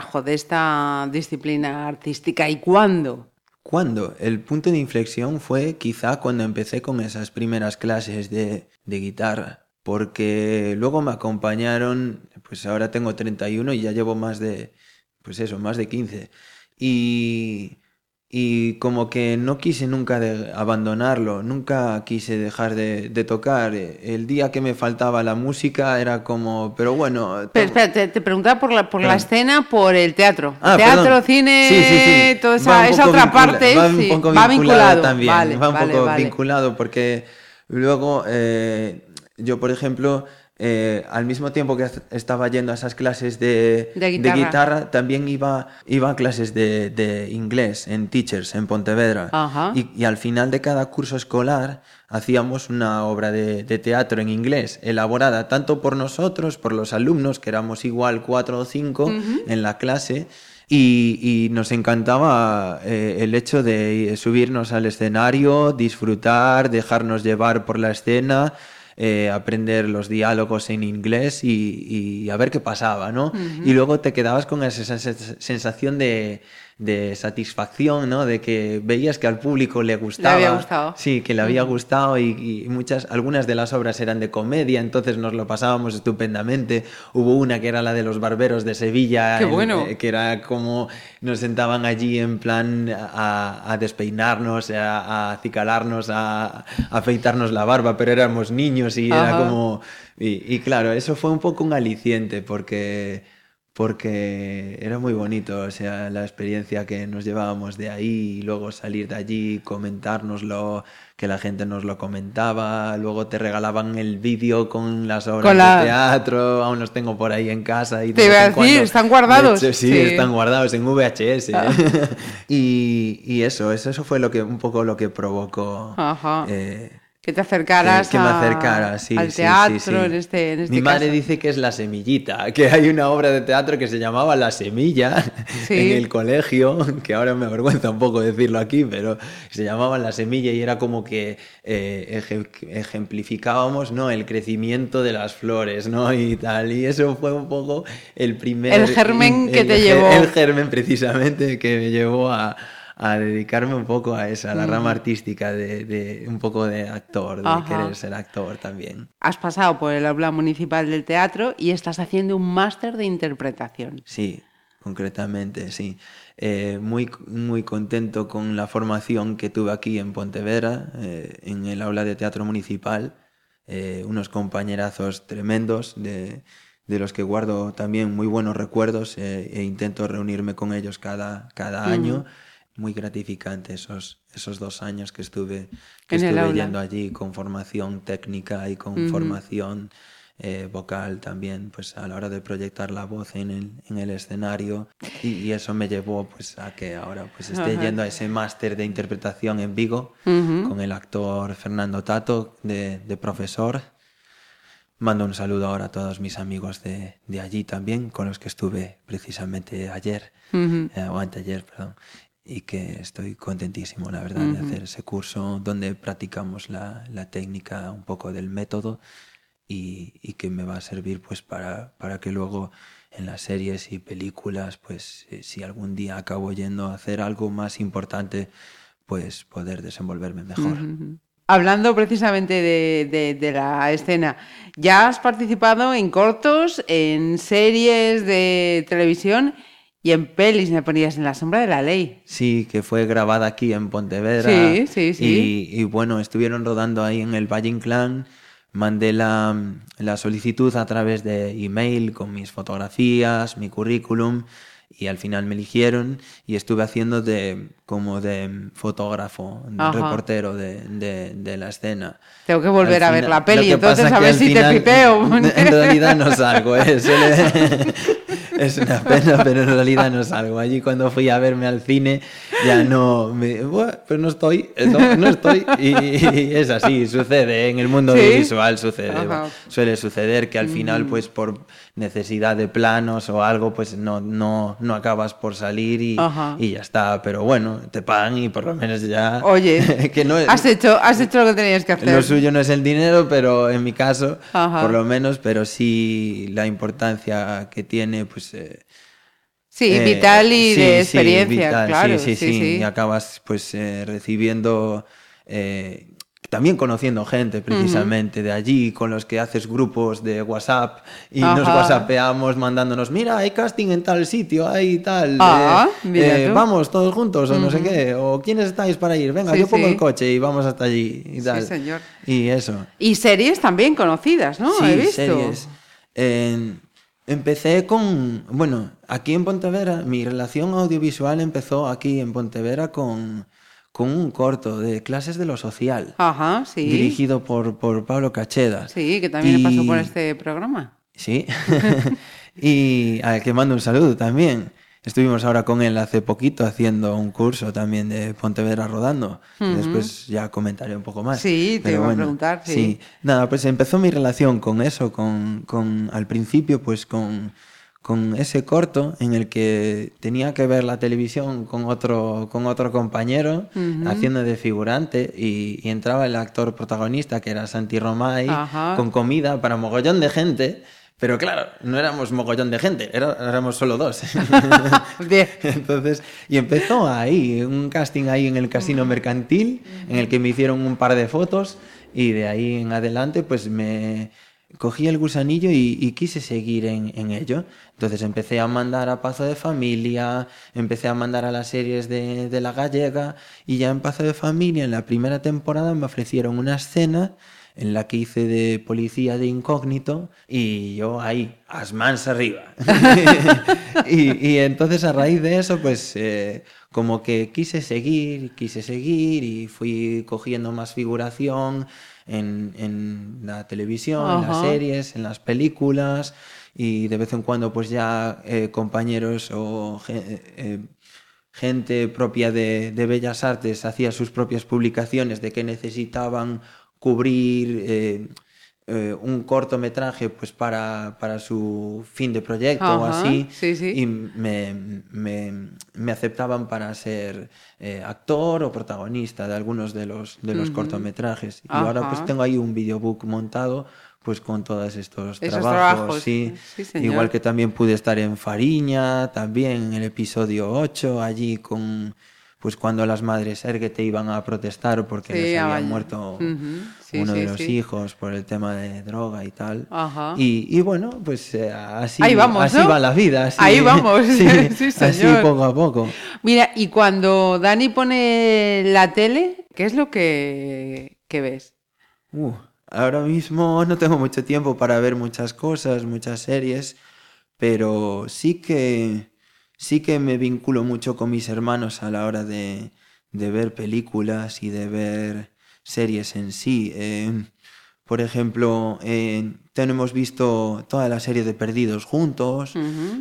Te, ¿Qué te atrajo de esta disciplina artística y cuándo? ¿Cuándo? El punto de inflexión fue quizá cuando empecé con esas primeras clases de, de guitarra, porque luego me acompañaron, pues ahora tengo 31 y ya llevo más de, pues eso, más de 15. Y y como que no quise nunca de abandonarlo, nunca quise dejar de, de, tocar. El día que me faltaba la música era como, pero bueno... Pero, espera, te, te, preguntaba por la, por la escena, por el teatro. Ah, teatro, perdón. cine, sí, sí, sí. toda esa, esa otra parte. Va un poco vinculado, también, vale, va un vale, poco vale. vinculado porque luego eh, yo, por ejemplo... Eh, al mismo tiempo que estaba yendo a esas clases de, de, guitarra. de guitarra. también iba, iba a clases de, de, inglés en Teachers, en Pontevedra. Y, y, al final de cada curso escolar hacíamos una obra de, de, teatro en inglés, elaborada tanto por nosotros, por los alumnos, que éramos igual cuatro o cinco uh -huh. en la clase. Y, y, nos encantaba eh, el hecho de subirnos al escenario, disfrutar, dejarnos llevar por la escena, eh, aprender los diálogos en inglés y, y, a ver qué pasaba, ¿no? Uh -huh. Y luego te quedabas con esa sensación de, de, satisfacción, ¿no? De que veías que al público le gustaba. Le había gustado. Sí, que le había gustado y, y, muchas, algunas de las obras eran de comedia, entonces nos lo pasábamos estupendamente. Hubo una que era la de los barberos de Sevilla, qué bueno. en, que era como nos sentaban allí en plan a, a despeinarnos, a, a acicalarnos, a, a, afeitarnos la barba, pero éramos niños y Ajá. era como... Y, y, claro, eso fue un poco un aliciente porque, porque era muy bonito, o sea, la experiencia que nos llevábamos de ahí y luego salir de allí, comentárnoslo, que la gente nos lo comentaba, luego te regalaban el vídeo con las obras con la... de teatro, aún los tengo por ahí en casa. Y te iba a decir. ¿están guardados? Hecho, sí, sí, están guardados en VHS. Ah. y, y, eso, eso, eso fue lo que, un poco lo que provocó... Eh, que te acercaras que, que me acercara, sí, al teatro sí, sí. en este, en este Mi madre caso. dice que es La Semillita, que hay una obra de teatro que se llamaba La Semilla en el colegio, que ahora me avergüenza un poco decirlo aquí, pero se llamaba La Semilla y era como que eh, ejemplificábamos ¿no? el crecimiento de las flores ¿no? y tal, y eso fue un poco el primer... El germen el, que el, te llevó. El germen precisamente que me llevó a a dedicarme un poco a esa, a la rama artística, de, de, un poco de actor, de Ajá. querer ser actor también. Has pasado por el aula municipal del teatro y estás haciendo un máster de interpretación. Sí, concretamente, sí. Eh, muy, muy contento con la formación que tuve aquí en Pontevedra, eh, en el aula de teatro municipal. Eh, unos compañerazos tremendos de, de los que guardo también muy buenos recuerdos e intento reunirme con ellos cada, cada mm. año muy gratificante esos, esos dos años que estuve, que en estuve yendo allí con formación técnica y con uh -huh. formación eh, vocal también, pues a la hora de proyectar la voz en el, en el escenario y, y, eso me llevó pues a que ahora pues esté uh -huh. yendo a ese máster de interpretación en Vigo uh -huh. con el actor Fernando Tato de, de, profesor. Mando un saludo ahora a todos mis amigos de, de allí también, con los que estuve precisamente ayer, eh, o anteayer, perdón y que estoy contentísimo, la verdad, uh -huh. de hacer ese curso donde practicamos la, la técnica, un poco del método y, y, que me va a servir pues para, para que luego en las series y películas, pues eh, si algún día acabo yendo a hacer algo más importante, pues poder desenvolverme mejor. Uh -huh. Hablando precisamente de, de, de, la escena, ya has participado en cortos, en series de televisión y en pelis me ponías en la sombra de la ley. Sí, que fue grabada aquí en Pontevedra. Sí, sí, sí. Y, y bueno, estuvieron rodando ahí en el Valle Inclán. Mandé la, la, solicitud a través de email con mis fotografías, mi currículum y al final me eligieron y estuve haciendo de como de fotógrafo, de reportero de, de, de, la escena. Tengo que volver a ver la peli, entonces a ver si te pipeo. En realidad no salgo, ¿eh? es una pena, pero en realidad no salgo. Allí cuando fui a verme al cine ya no, me, bueno, pero no estoy, no, no estoy. Y, y, es así, sucede, en el mundo ¿Sí? visual sucede, Ajá. suele suceder que al final pues por necesidad de planos o algo pues no, no, no acabas por salir y, y ya está, pero bueno, te pagan y por lo menos ya... Oye, que no es, has, hecho, has hecho lo que tenías que hacer. Lo suyo no es el dinero, pero en mi caso, Ajá. por lo menos, pero sí la importancia que tiene pues... Eh, Sí, eh, vital y sí, de experiencia, sí, vital, claro. Sí, sí, sí, Y acabas pues eh, recibiendo, eh, también conociendo gente precisamente de allí, con los que haces grupos de WhatsApp y nos whatsappeamos mandándonos, mira, hay casting en tal sitio, hay tal, Ah, eh, eh, vamos todos juntos o no sé qué, o quiénes estáis para ir, venga, Sí, yo pongo sí. el coche y vamos hasta allí y Sí, tal. señor. Y eso. Y series también conocidas, ¿no? Sí, He visto. series. Empecé con, bueno, aquí en Pontevedra, mi relación audiovisual empezó aquí en Pontevedra con, con un corto de clases de lo social, Ajá, sí. dirigido por, por Pablo Cacheda. Sí, que también pasó por Y- este programa. Sí, y al que mando un saludo también. Estuvimos ahora con él hace poquito haciendo un curso también de Pontevedra rodando. y Después ya comentaré un poco más. Sí, te iba a preguntar, sí. Sí, nada, pues empezó mi relación con eso, con, con al principio pues con, con ese corto en el que tenía que ver la televisión con otro, con otro compañero haciendo de figurante y, y entraba el actor protagonista que era Santi Romay Ajá. con comida para mogollón de gente. Pero claro, no éramos mogollón de gente, era- éramos solo dos. Bien. Entonces, y empezó ahí, un casting ahí en el casino mercantil, en el que me hicieron un par de fotos y de ahí en adelante pues me cogí el gusanillo y, quise seguir en, ello. Entonces empecé a mandar a Pazo de Familia, empecé a mandar a las series de, La Gallega y ya en Pazo de Familia, en la primera temporada, me ofrecieron una escena en la que hice de policía de incógnito y yo ahí, as mans arriba. y, y entonces a raíz de eso, pues eh, como que quise seguir, quise seguir y fui cogiendo más figuración en, en la televisión, en las series, en las películas y de vez en cuando pues ya eh, compañeros o ge- eh, gente propia de, de Bellas Artes hacía sus propias publicaciones de que necesitaban cubrir eh, un cortometraje pues para, para su fin de proyecto o así sí, sí. y me, me- me aceptaban para ser eh, actor o protagonista de algunos de los, de los cortometrajes y ahora pues tengo ahí un videobook montado pues con todos estos Esos trabajos, trabajos, sí. sí, señor. igual que también pude estar en Fariña, también en el episodio 8, allí con, pues cuando las madres Erguete iban a protestar porque les había vaya. muerto sí, uno de sí, los sí. hijos por el tema de droga y tal. Ajá. Y, y bueno, pues eh, así, Ahí vamos, así ¿no? va la vida. así- Ahí vamos, sí, así señor. poco a poco. Mira, y cuando Dani pone la tele, ¿qué es lo que, que ves? Uh, ahora mismo no tengo mucho tiempo para ver muchas cosas, muchas series, pero sí que sí que me vinculo mucho con mis hermanos a la hora de, de ver películas y de ver series en sí. Eh, por ejemplo, eh, tenemos visto toda la serie de Perdidos juntos,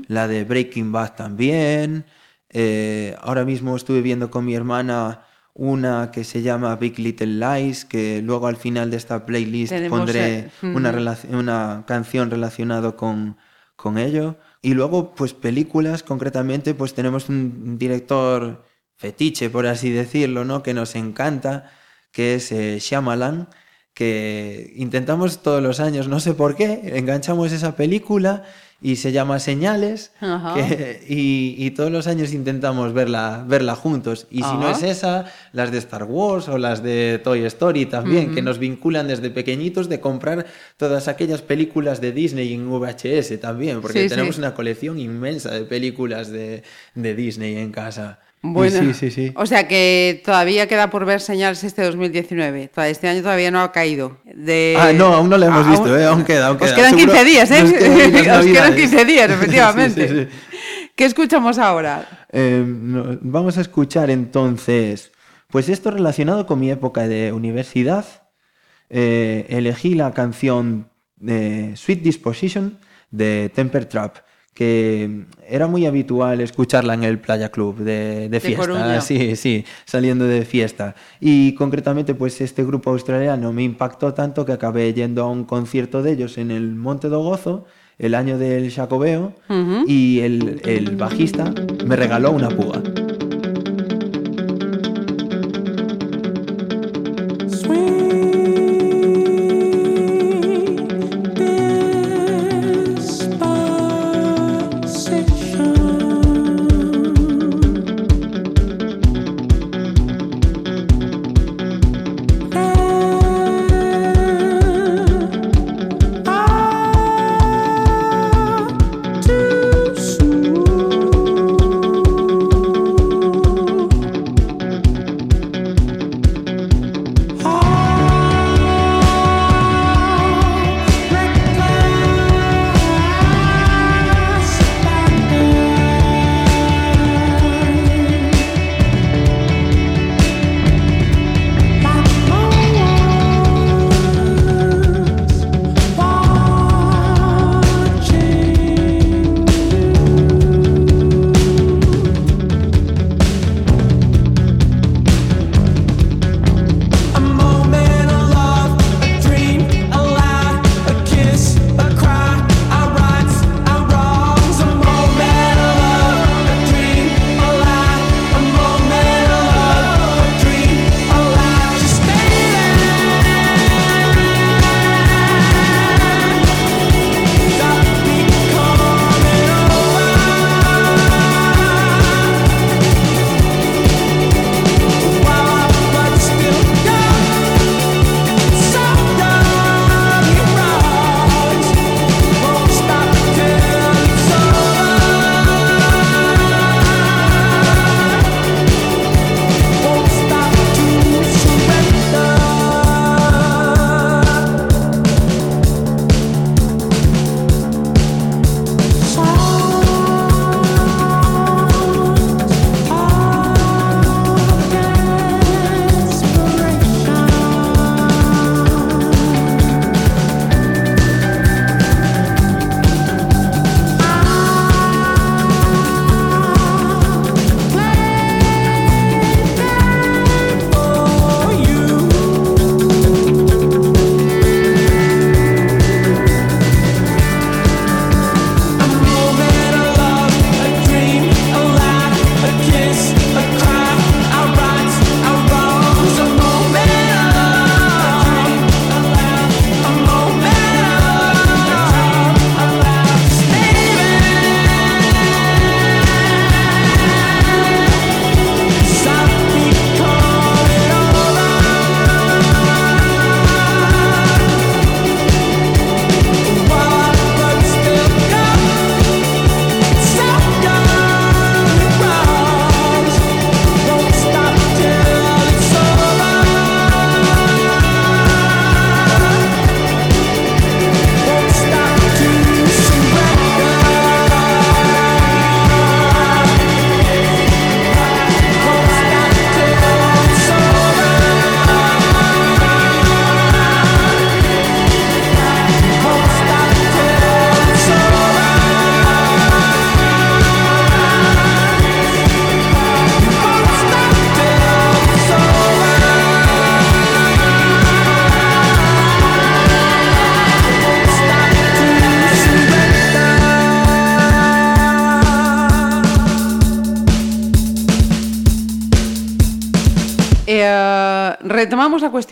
la de Breaking Bad también. Eh, ahora mismo estuve viendo con mi hermana una que se llama Big Little Lies, que luego al final de esta playlist Tenemos, pondré eh, una canción relacionada con, con ello. Y luego, pues películas, concretamente, pues tenemos un director fetiche, por así decirlo, ¿no? Que nos encanta, que es eh, Shyamalan, que intentamos todos los años, no sé por qué, enganchamos esa película y se llama Señales que- y, y todos los años intentamos verla, verla juntos. Y si no es esa, las de Star Wars o las de Toy Story también, que nos vinculan desde pequeñitos de comprar todas aquellas películas de Disney en VHS también, porque Sí, tenemos sí. una colección inmensa de películas de, de Disney en casa. Bueno, sí, sí, sí. o sea que todavía queda por ver señales este 2019. Toda- Este año todavía no ha caído. De... Ah, no, aún no lo hemos Ah, visto, ¿eh? Aún queda, aún Os queda. quedan Seguro 15 días, ¿eh? nos quedan Os quedan Navidades. 15 días, efectivamente. ¿Qué escuchamos ahora? Eh, no- vamos a escuchar entonces, pues esto relacionado con mi época de universidad. Eh, elegí la canción de Sweet Disposition de Temper Trap, que era muy habitual escucharla en el Playa Club de, de fiesta, Coruña. sí, sí, saliendo de fiesta. Y concretamente, pues este grupo australiano me impactó tanto que acabé yendo a un concierto de ellos en el Monte do Gozo el año del Jacobeo y el, el bajista me regaló una puga.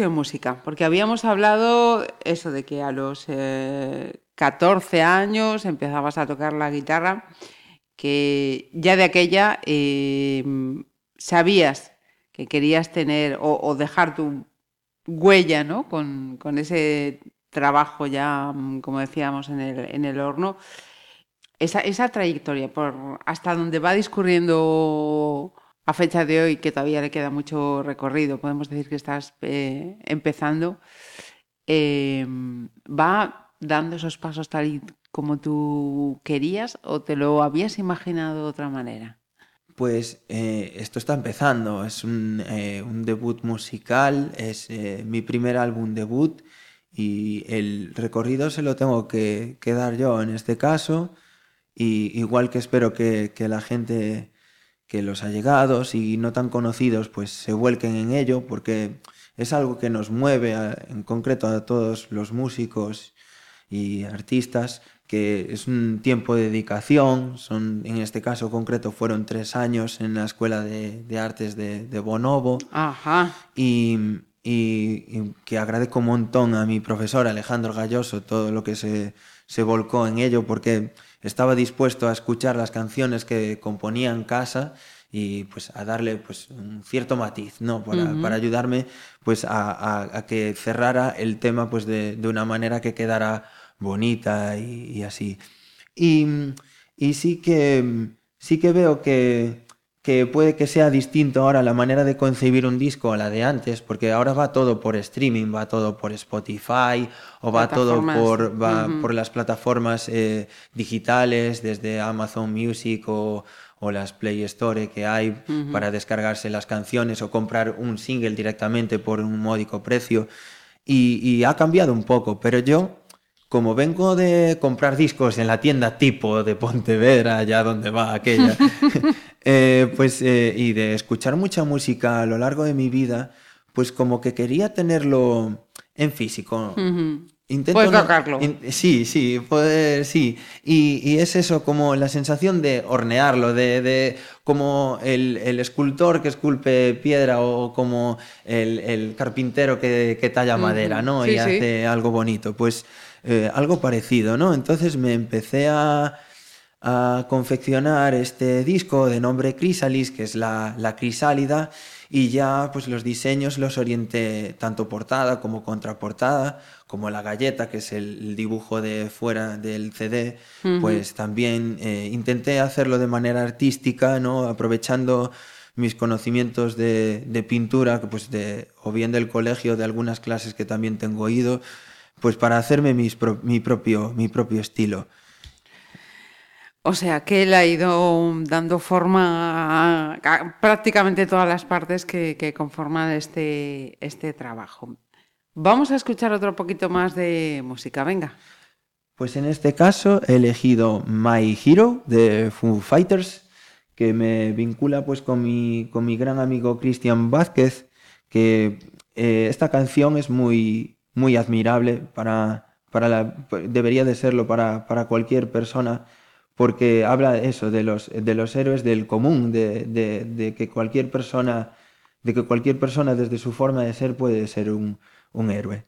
Música, porque habíamos hablado eso de que a los 14 años empezabas a tocar la guitarra, que ya de aquella sabías que querías tener o, dejar tu huella ¿no? con, ese trabajo ya, mm, como decíamos, en el, en el horno. Esa, esa, trayectoria, por hasta donde va discurriendo a fecha de hoy, que todavía le queda mucho recorrido, podemos decir que estás eh, empezando, em, ¿va dando esos pasos tal y como tú querías o te lo habías imaginado de otra manera? Pues eh, esto está empezando, es un, eh, debut musical, es mi primer álbum debut y el recorrido se lo tengo que, dar yo en este caso, y igual que espero que, la gente, que los allegados y no tan conocidos, pues se vuelquen en ello, porque es algo que nos mueve en concreto a todos los músicos y artistas, que es un tiempo de dedicación, son, en este caso concreto fueron tres años en la Escuela de, Artes de, Bonobo. Ajá. Y, y, que agradezco un montón a mi profesor Alejandro Galloso todo lo que se, se, volcó en ello, porque estaba dispuesto a escuchar las canciones que componía en casa y pues a darle pues un cierto matiz, ¿no? Para, para ayudarme pues a, a, que cerrara el tema pues de, de una manera que quedara bonita y, así. Y, sí, que, sí que veo que, que puede que sea distinto ahora la manera de concebir un disco a la de antes, porque ahora va todo por streaming, va todo por Spotify o va todo por, va por las plataformas eh, digitales, desde Amazon Music o, o, las Play Store que hay para descargarse las canciones o comprar un single directamente por un módico precio. Y, y ha cambiado un poco, pero yo como vengo de comprar discos en la tienda tipo de Pontevedra, allá donde va aquella, eh, pues, eh, y de escuchar mucha música a lo largo de mi vida, pues como que quería tenerlo en físico. Intento tocarlo. sí, sí, poder, sí. Y, es eso, como la sensación de hornearlo, de, como el, escultor que esculpe piedra o como el, carpintero que, talla madera, ¿no? y hace algo bonito. Pues eh, algo parecido, ¿no? Entonces me empecé a, confeccionar este disco de nombre Chrysalis, que es la, crisálida, y ya pues los diseños los orienté tanto portada como contraportada, como la galleta, que es el, dibujo de fuera del CD, pues también eh, intenté hacerlo de manera artística, ¿no? Aprovechando mis conocimientos de, pintura, pues de, o bien del colegio, de algunas clases que también tengo ido, pues para hacerme mi, propio, mi propio estilo. O sea que él ha ido dando forma a, prácticamente todas las partes que, conforman este, este trabajo. Vamos a escuchar otro poquito más de música, venga. Pues en este caso he elegido My Hero de Foo Fighters, que me vincula pues con mi, con mi gran amigo Cristian Vázquez, que eh, esta canción es muy, muy admirable para, para la, debería de serlo para, para, cualquier persona porque habla eso de los, de los héroes del común, de, de, de, que cualquier persona, de que cualquier persona desde su forma de ser puede ser un, un héroe.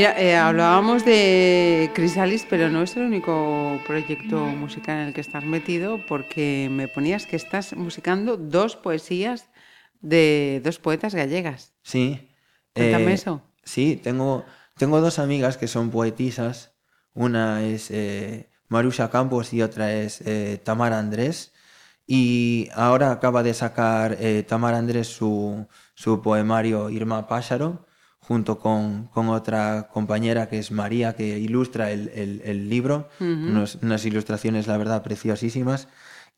Mira, eh, hablábamos de Crisalis, pero no es el único proyecto musical en el que estás metido, porque me ponías que estás musicando dos poesías de dos poetas gallegas. Sí. Cuéntame eso. Sí, tengo, tengo dos amigas que son poetisas. Una es eh, Marusha Campos y otra es eh, Tamara Andrés. Y ahora acaba de sacar eh, Tamara Andrés su, su poemario Irma Pájaro junto con, con, otra compañera que es María, que ilustra el, el, el libro, uh -huh. unos, unas ilustraciones, la verdad, preciosísimas.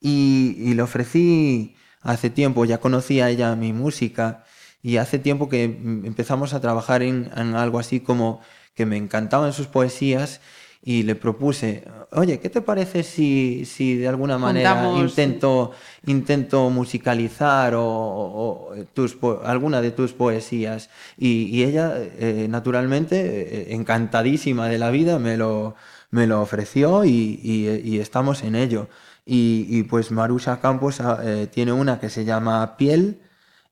Y, y, le ofrecí hace tiempo, ya conocía ella mi música, y hace tiempo que empezamos a trabajar en, en algo así como que me encantaban sus poesías y le propuse, oye, ¿qué te parece si, si de alguna manera Juntamos... intento, intento musicalizar o, o, tus, alguna de tus poesías? Y, y ella, eh, naturalmente, eh, encantadísima de la vida, me lo, me lo ofreció y, y, y estamos en ello. Y, pues Marusha Campos eh, tiene una que se llama Piel.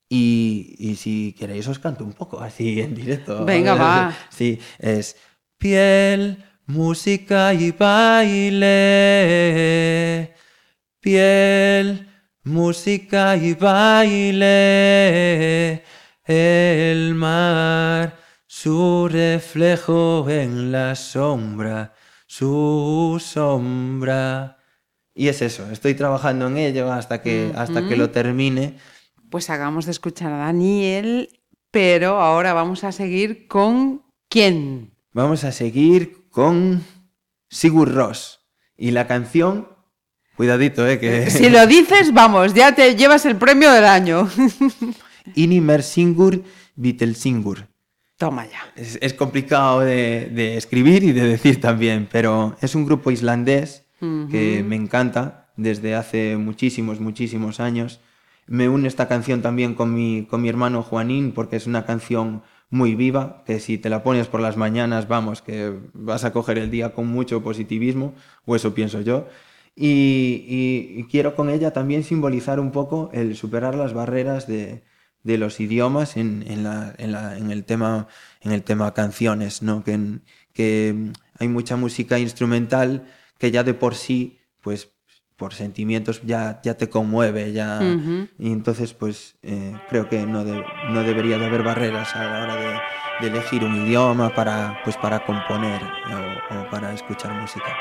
Y, si queréis os canto un poco así en directo. Venga, va. Sí, es piel, música y baile, piel, música y baile, el mar, su reflejo en la sombra, su sombra. Y es eso, estoy trabajando en ello hasta que, hasta que lo termine. Pues hagamos de escuchar a Daniel, pero ahora vamos a seguir con quién. Vamos a seguir con Sigur Ross. Y la canción, cuidadito, eh, que... Si lo dices, vamos, ya te llevas el premio del año. Inimer Singur Singur. Toma ya. Es, es complicado de, de, escribir y de decir también, pero es un grupo islandés uh -huh. que me encanta desde hace muchísimos, muchísimos años. Me une esta canción también con mi, con mi hermano Juanín porque es una canción muy viva, que si te la pones por las mañanas, vamos, que vas a coger el día con mucho positivismo, o eso pienso yo. Y, quiero con ella también simbolizar un poco el superar las barreras de, los idiomas en, el tema, en el tema canciones, ¿no? que, que hay mucha música instrumental que ya de por sí, pues por sentimientos ya, ya te conmueve, ya... Uh -huh. Y entonces, pues, eh, creo que no, de, no debería de haber barreras a la hora de, de elegir un idioma para, pues, para componer o, o para escuchar música.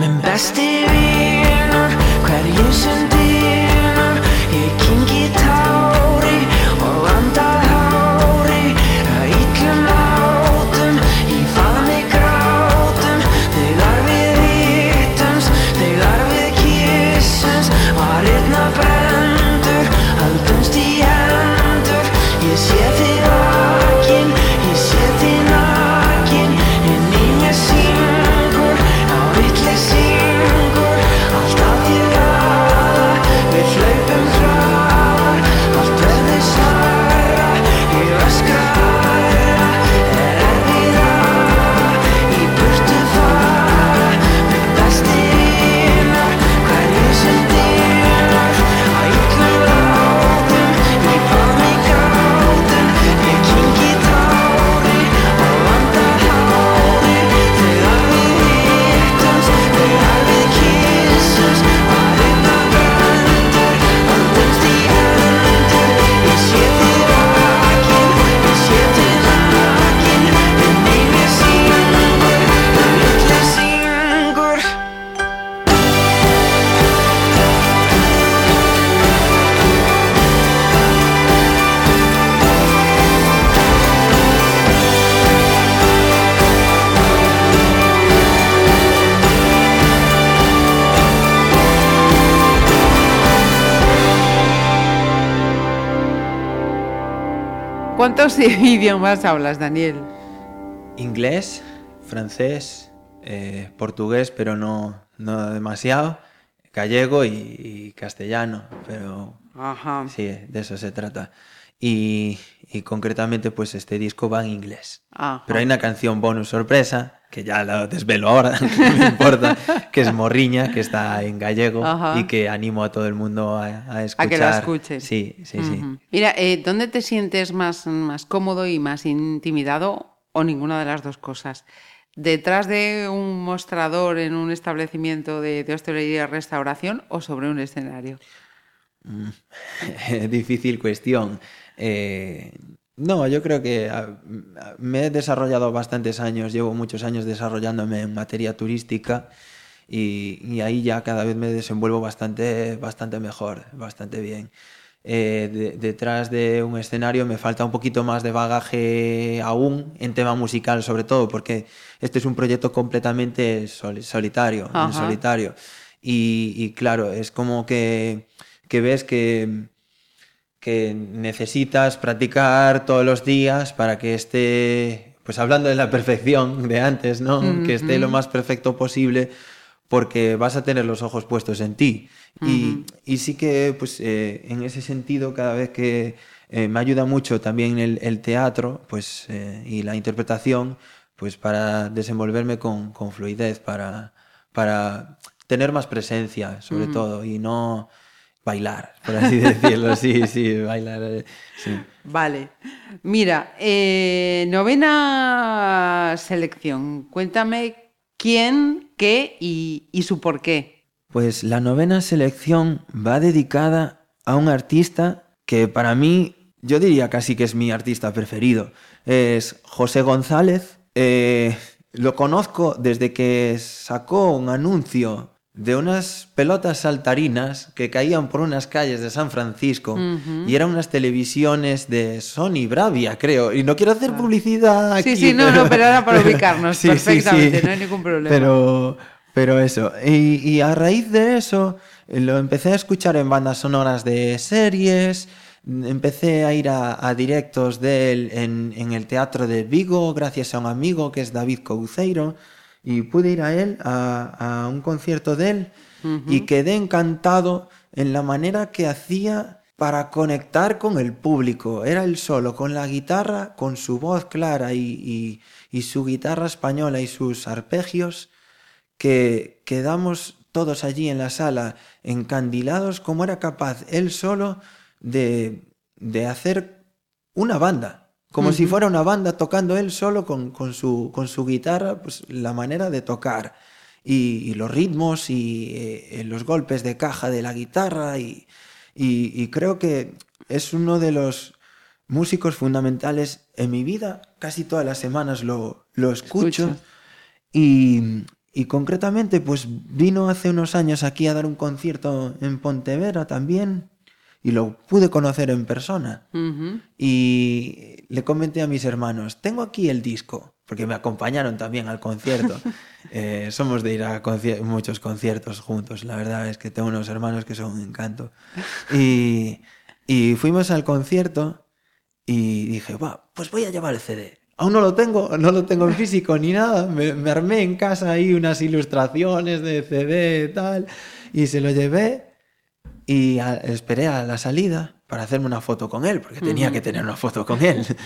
Men besti vinur, hverju sem ¿Cuántos idiomas hablas, Daniel? Inglés, francés, eh, portugués, pero no, no demasiado, gallego y, y castellano, pero Ajá. sí, de eso se trata. Y, y concretamente, pues este disco va en inglés. Ajá. Pero hay una canción bonus sorpresa, que ya la desvelo ahora, que no me importa, que es Morriña, que está en gallego Ajá. y que animo a todo el mundo a, a escuchar. A que la escuchen. Sí, sí, sí. Mira, eh, ¿dónde te sientes más, más cómodo y más intimidado o ninguna de las dos cosas? ¿Detrás de un mostrador en un establecimiento de, de hostelería y restauración o sobre un escenario? Difícil cuestión. Eh, no, yo creo que me he desarrollado bastantes años, llevo muchos años desarrollándome en materia turística y, y ahí ya cada vez me desenvuelvo bastante, bastante mejor, bastante bien. Eh, de- detrás de un escenario me falta un poquito más de bagaje aún en tema musical sobre todo porque este es un proyecto completamente soli- solitario, en solitario y, y claro, es como que, que ves que, que necesitas practicar todos los días para que esté, pues hablando de la perfección de antes, ¿no? Que esté lo más perfecto posible porque vas a tener los ojos puestos en ti. y, y sí que, pues, eh, en ese sentido, cada vez que eh, me ayuda mucho también el, el teatro, pues, eh, y la interpretación, pues, para desenvolverme con, con fluidez, para, para tener más presencia, sobre todo, y no bailar, por así decirlo. Sí, sí, bailar. eh, sí. Vale. Mira, eh, novena selección. Cuéntame quién, qué y, y su por qué. Pues la novena selección va dedicada a un artista que para mí, yo diría casi que es mi artista preferido. Es José González. Eh, lo conozco desde que sacó un anuncio de unas pelotas saltarinas que caían por unas calles de San Francisco y eran unas televisiones de Sony Bravia, creo. Y no quiero hacer publicidad Sí, aquí. sí, no, no, pero era para ubicarnos Sí, sí, sí. perfectamente, no hay ningún problema. Pero, pero eso. Y, y a raíz de eso, lo empecé a escuchar en bandas sonoras de series. Empecé a ir a, a directos de él en, en el Teatro de Vigo, gracias a un amigo que es David Couceiro. Y pude ir a él, a, a un concierto de él, y quedé encantado en la manera que hacía para conectar con el público. Era él solo, con la guitarra, con su voz clara y, y- y su guitarra española y sus arpegios, que quedamos todos allí en la sala encandilados como era capaz él solo de, de hacer una banda. Como si fuera una banda tocando él solo con, con su, con su guitarra, pues la manera de tocar. Y, y los ritmos y eh, los golpes de caja de la guitarra. Y, y- y creo que es uno de los músicos fundamentales en mi vida. Casi todas las semanas lo, lo escucho. Escucho. Y, y concretamente, pues vino hace unos años aquí a dar un concierto en Pontevedra también. Y lo pude conocer en persona. Y le comenté a mis hermanos, tengo aquí el disco, porque me acompañaron también al concierto. Eh, somos de ir a conci- muchos conciertos juntos, la verdad es que tengo unos hermanos que son un encanto. Y, y fuimos al concierto y dije, va, pues voy a llevar el CD. Aún no lo tengo, no lo tengo en físico ni nada. Me, me armé en casa ahí unas ilustraciones de CD y tal, y se lo llevé y a- esperé a la salida para hacerme una foto con él, porque tenía que tener una foto con él.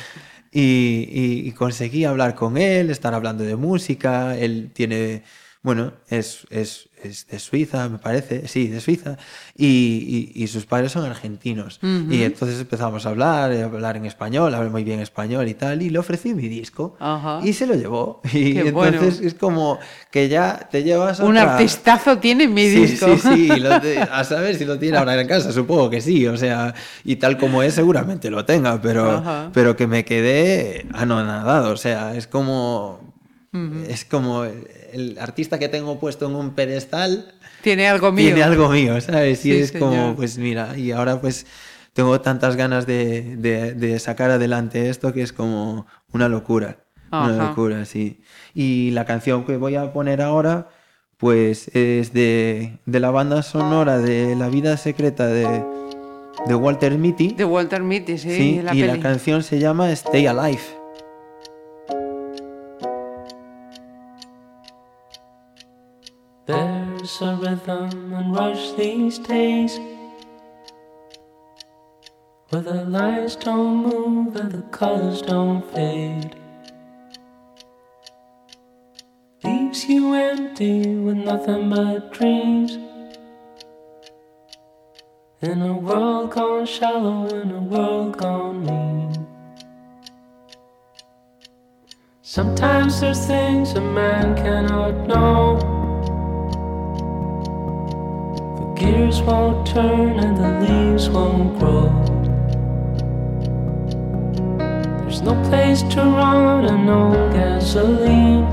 Y, y- y conseguí hablar con él, estar hablando de música. Él tiene, bueno, es, es, es de Suiza, me parece, sí, de Suiza. Y, y- y sus padres son argentinos. Y entonces empezamos a hablar, a hablar en español, habla muy bien español y tal. Y le ofrecí mi disco. Ajá. Y se lo llevó. Y Qué entonces bueno. es como que ya te llevas Un otra- artistazo tiene mi Sí, disco. sí, sí, lo te- a saber si lo tiene ahora en casa, supongo que sí, o sea, y tal como es seguramente lo tenga, pero, pero que me quedé anonadado, o sea, es como, es como el, artista que tengo puesto en un pedestal Tiene algo mío. tiene algo mío, ¿sabes? Y Sí, es como, señor. pues mira, y ahora pues tengo tantas ganas de, de- de sacar adelante esto que es como una locura. Ajá. Una locura, sí. Y la canción que voy a poner ahora, pues es de, de la banda sonora de La vida secreta de, de Walter Mitty. De Walter Mitty, sí. Sí, la y peli. la canción se llama Stay Alive. A rhythm and rush these days where the lines don't move and the colors don't fade. Leaves you empty with nothing but dreams. In a world gone shallow, in a world gone mean. Sometimes there's things a man cannot know. Gears won't turn and the leaves won't grow. There's no place to run and no gasoline.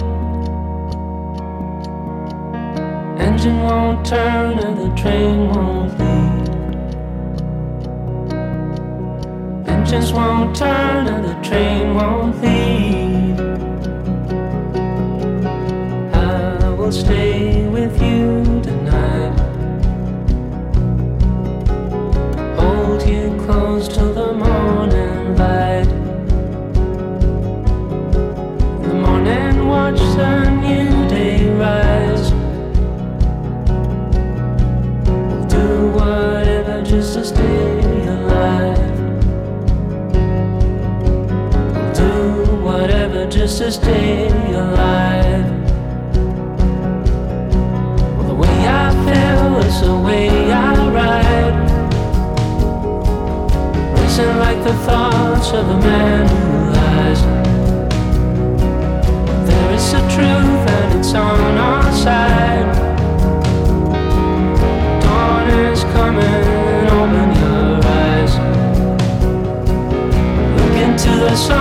Engine won't turn and the train won't leave. Engines won't turn and the train won't leave. I will stay with you tonight. Close till the morning light. The morning, watch the new day rise. We'll do whatever just to stay alive. We'll do whatever just to stay alive. Well, the way I feel is the way I ride. Racing like the thoughts of a man who lies. There is a truth and it's on our side. Dawn is coming, open your eyes. Look into the sun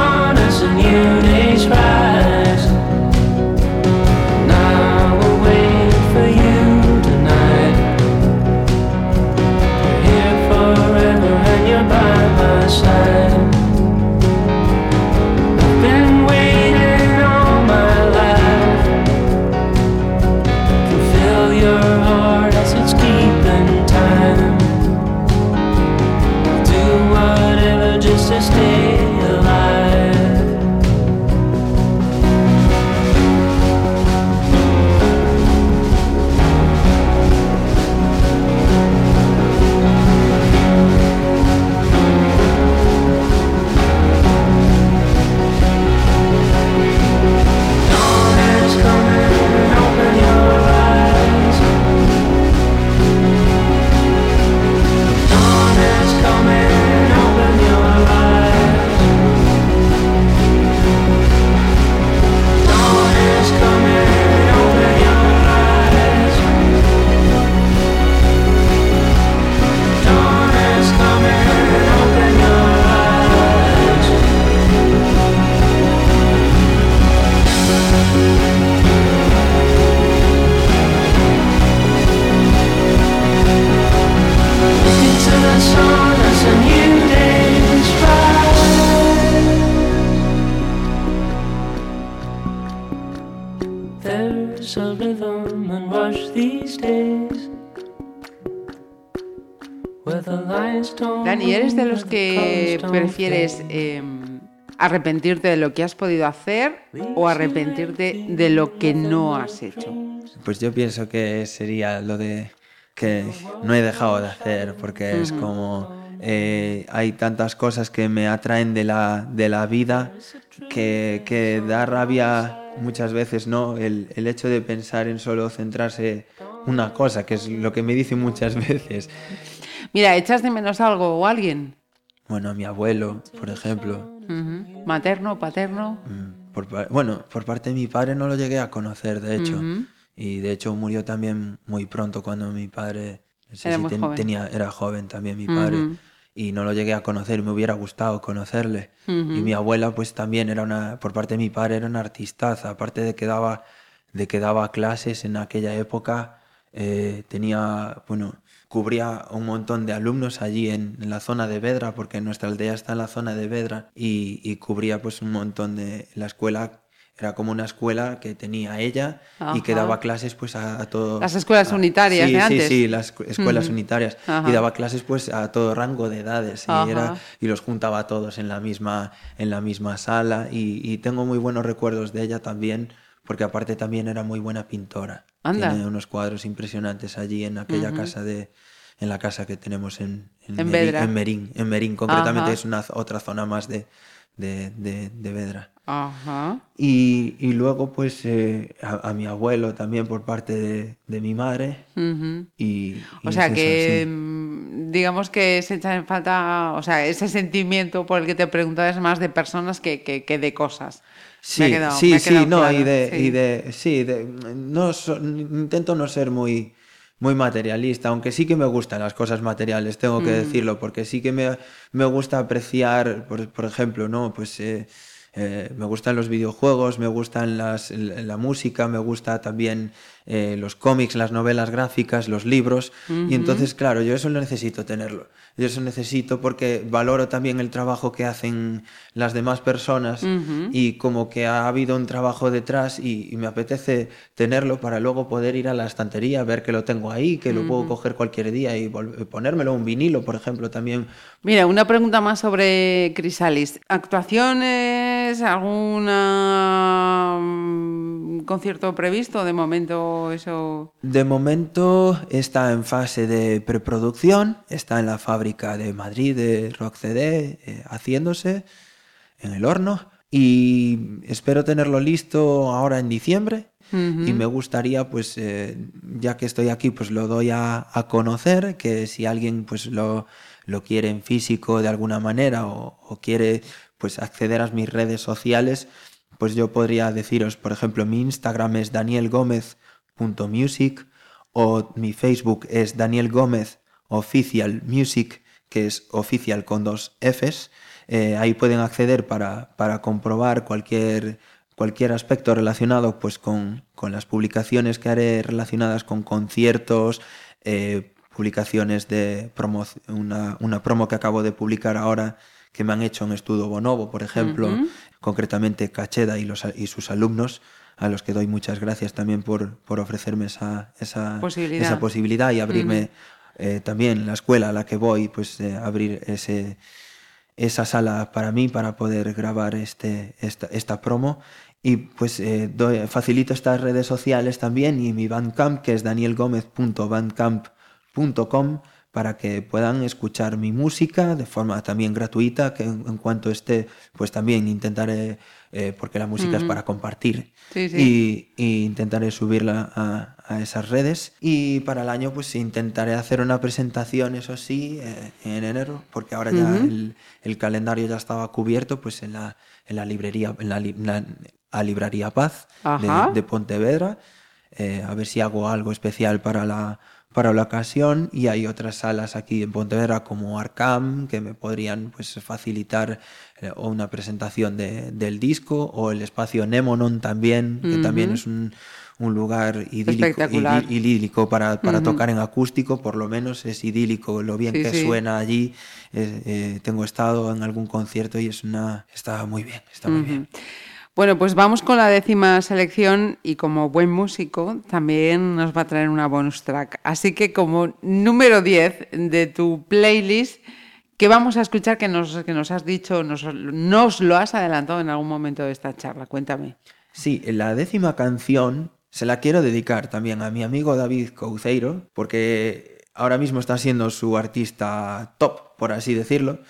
arrepentirte de lo que has podido hacer o arrepentirte de lo que no has hecho? Pues yo pienso que sería lo de que no he dejado de hacer, porque es como eh, hay tantas cosas que me atraen de la, de la vida que, que da rabia muchas veces, ¿no? El, el hecho de pensar en solo centrarse una cosa, que es lo que me dicen muchas veces. Mira, ¿echas de menos algo o alguien? Bueno, a mi abuelo, por ejemplo. ¿Materno, paterno? Mm, por bueno, por parte de mi padre no lo llegué a conocer, de hecho. Y de hecho murió también muy pronto cuando mi padre no sé Era si muy ten- joven. tenía, era joven también mi padre. Y no lo llegué a conocer, me hubiera gustado conocerle. Y mi abuela, pues también era una, por parte de mi padre, era una artistaza. Aparte de que daba, de que daba clases en aquella época, eh, tenía, bueno, cubría un montón de alumnos allí en, en la zona de Vedra, porque nuestra aldea está en la zona de Vedra, y, y cubría pues un montón de la escuela era como una escuela que tenía ella y que daba clases pues a, a todo... Las escuelas a- unitarias sí, de sí, antes. Sí, las escu- escuelas unitarias. Ajá. Y daba clases pues a todo rango de edades y, era, y los juntaba a todos en la misma, en la misma sala y, y tengo muy buenos recuerdos de ella también porque aparte también era muy buena pintora. Anda. Tiene unos cuadros impresionantes allí en aquella casa de en la casa que tenemos en, En Merín- Vedra. en Merín, en Merín concretamente Ajá. es una otra zona más de, de, de, de Vedra. Ajá. Y, y luego pues eh, a, a mi abuelo también por parte de, de mi madre. Ujú. Y, y O sea es eso, que, sí. mm, digamos que se echa en falta, o sea, ese sentimiento por el que te preguntas es más de personas que, que, que de cosas. Me Sí, me sí, sí, no, claro, y de, sí. y de, sí, de, no, so- intento no ser muy, muy materialista, aunque sí que me gustan las cosas materiales, tengo Mm. que decirlo, porque sí que me, me gusta apreciar, por, por ejemplo, ¿no? Pues eh, eh, me gustan los videojuegos, me gustan las, la, la música, me gusta también eh, los cómics, las novelas gráficas, los libros, y entonces, claro, yo eso lo necesito tenerlo. Yo eso necesito porque valoro también el trabajo que hacen las demás personas y como que ha habido un trabajo detrás y, y me apetece tenerlo para luego poder ir a la estantería, ver que lo tengo ahí, que lo puedo coger cualquier día y vol- ponérmelo un vinilo, por ejemplo, también. Mira, una pregunta más sobre Crisalis. ¿Actuaciones? ¿Alguna mm, concierto previsto? De momento eso... De momento está en fase de preproducción, está en la fábrica de Madrid de Rock CD eh, haciéndose en el horno. Y espero tenerlo listo ahora en diciembre. Y me gustaría pues eh, ya que estoy aquí pues lo doy a, a conocer que si alguien pues lo, lo quiere en físico de alguna manera o, o quiere pues acceder a mis redes sociales pues yo podría deciros por ejemplo mi Instagram es Daniel Gómez music o mi Facebook es Daniel Gómez Official Music, que es oficial con dos Fs. Eh, ahí pueden acceder para, para comprobar cualquier, cualquier aspecto relacionado pues, con, con las publicaciones que haré relacionadas con conciertos, eh, publicaciones de promo, una, una promo que acabo de publicar ahora que me han hecho en Estudio Bonobo, por ejemplo, concretamente Cacheda y, los, y sus alumnos, a los que doy muchas gracias también por, por ofrecerme esa, esa, Posibilidad. esa posibilidad y abrirme eh, también la escuela a la que voy, pues eh, abrir ese, esa sala para mí para poder grabar este, esta, esta promo. Y pues eh, doy- facilito estas redes sociales también y mi Bandcamp, que es danielgomez.bandcamp.com, para que puedan escuchar mi música de forma también gratuita, que en, en cuanto esté, pues también intentaré, eh, porque la música es para compartir, Sí, sí. y, y intentaré subirla a, a esas redes. Y para el año, pues intentaré hacer una presentación, eso sí, eh, en enero, porque ahora ya el, el calendario ya estaba cubierto, pues en la, en la librería, en la, li- la- a Librería Paz de Pontevedra. Eh, a ver si hago algo especial para la, para la ocasión. Y hay otras salas aquí en Pontevedra como Arcam que me podrían pues, facilitar eh, o una presentación de- del disco o el espacio Nemonon también, que también es un, un lugar idílico, idílico para, para tocar en acústico, por lo menos es idílico lo bien Sí, que sí. suena allí. Eh, eh, tengo estado en algún concierto y es una está muy bien, está muy bien. Bueno, pues vamos con la décima selección y como buen músico también nos va a traer una bonus track. Así que como número 10 de tu playlist, que vamos a escuchar que nos, has dicho, nos, nos lo has adelantado en algún momento de esta charla. Cuéntame. Sí, la décima canción se la quiero dedicar también a mi amigo David Couceiro, porque ahora mismo está siendo su artista top, por así decirlo,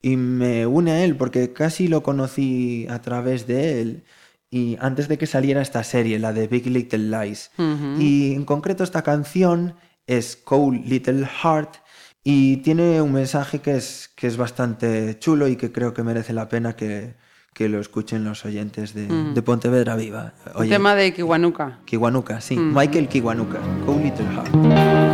y me une a él porque casi lo conocí a través de él y antes de que saliera esta serie, la de Big Little Lies. Y en concreto esta canción es Cold Little Heart y tiene un mensaje que es, que es bastante chulo y que creo que merece la pena que, que lo escuchen los oyentes de, de Pontevedra Viva. Oye, tema de Kiwanuka. Kiwanuka, sí. Michael Kiwanuka, Cold Little Heart.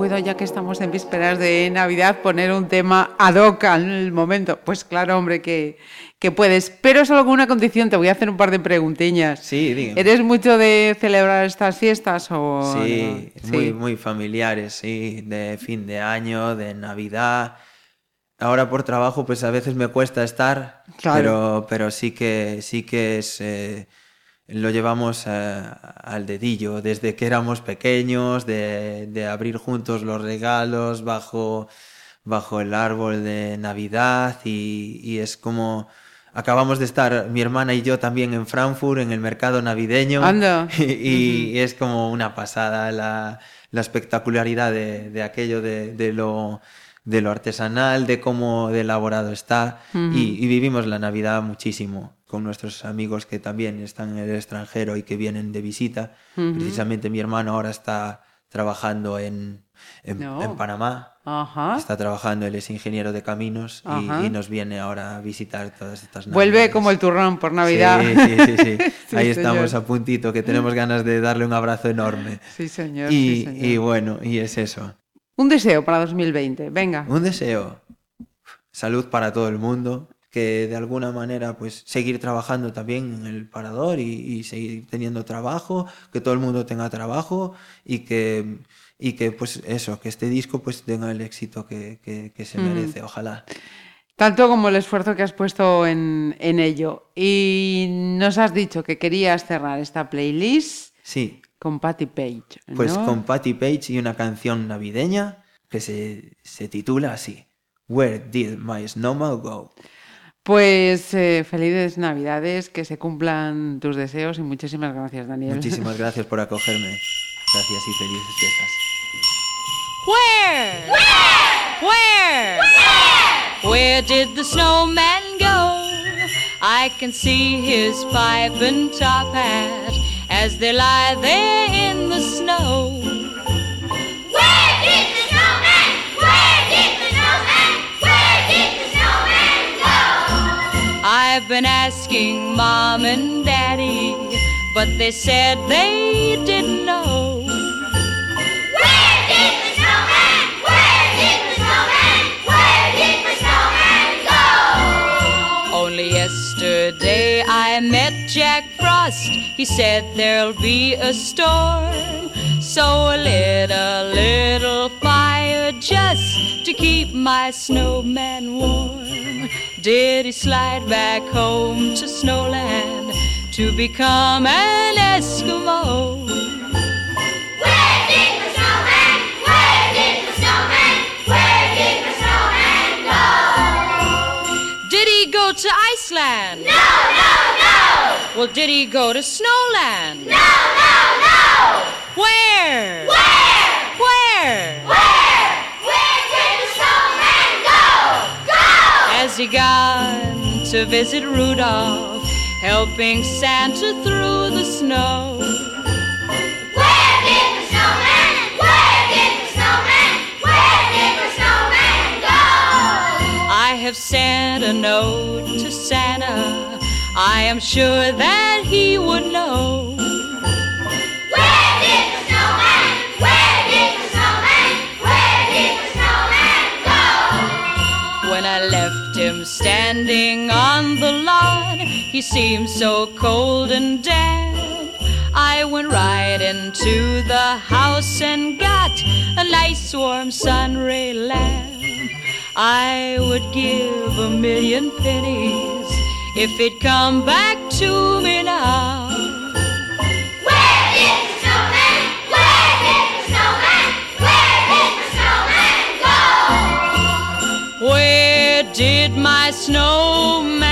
Puedo, ya que estamos en vísperas de Navidad, poner un tema ad hoc al momento? Pues claro, hombre, que, que puedes, pero solo con una condición, te voy a hacer un par de preguntiñas. Sí, dígame. ¿Eres mucho de celebrar estas fiestas o...? Sí, no? muy, muy familiares, sí, de fin de año, de Navidad. Ahora por trabajo, pues a veces me cuesta estar, Claro. pero, pero sí que sí que es eh, lo llevamos eh, al dedillo, desde que éramos pequeños, de, de abrir juntos los regalos bajo, bajo el árbol de Navidad y, y es como acabamos de estar mi hermana y yo también en Frankfurt en el mercado navideño. Anda. y, y es como una pasada la, la espectacularidad de, de aquello de, de lo de lo artesanal, de cómo de elaborado está. Y, y vivimos la Navidad muchísimo con nuestros amigos que también están en el extranjero y que vienen de visita. Precisamente mi hermano ahora está trabajando en, en, No. en Panamá. Ajá. Está trabajando, él es ingeniero de caminos y, nos viene ahora a visitar todas estas Vuelve navidades. como el turrón por Navidad. Sí, sí, sí, sí. Sí, Ahí estamos a puntito, que tenemos ganas de darle un abrazo enorme. Sí, señor. Y, sí, señor. y bueno, y es eso. Un deseo para 2020, venga. Un deseo. Salud para todo el mundo. Que de alguna manera, pues, seguir trabajando también en el parador y, y seguir teniendo trabajo, que todo el mundo tenga trabajo y que, y que pues, eso, que este disco, pues, tenga el éxito que, que- que se merece, ojalá. Tanto como el esfuerzo que has puesto en, en ello. Y nos has dicho que querías cerrar esta playlist Sí, con Patty Page. pues con Patty Page y una canción navideña que se, se titula así: Where Did My Snowman Go? Pues eh, felices Navidades, que se cumplan tus deseos y muchísimas gracias, Daniel. Muchísimas gracias por acogerme. Gracias y felices fiestas. Where? Where? Where? Where did the snowman go? I can see his pipe and top hat as they lie there in the snow. I've been asking mom and daddy, but they said they didn't know. Where did the snowman? Where did the snowman? Where did the snowman go? Only yesterday I met Jack Frost. He said there'll be a storm. So I lit a little fire just to keep my snowman warm. Did he slide back home to Snowland to become an Eskimo? Where did the snowman? Where did the snowman? Where did the snowman go? Did he go to Iceland? No, no, no! Well, did he go to Snowland? No, no, no! Where? Where? Where? Where? Where He gone to visit Rudolph, helping Santa through the snow? Where did the snowman? Where did the snowman? Where did the snowman go? I have sent a note to Santa. I am sure that he would know. Standing on the lawn. He seemed so cold and damp. I went right into the house and got a nice warm sunray lamp. I would give a million pennies if he'd come back to me now. Where did the snowman? Where did the snowman? Where did the snowman go? Where did my snowman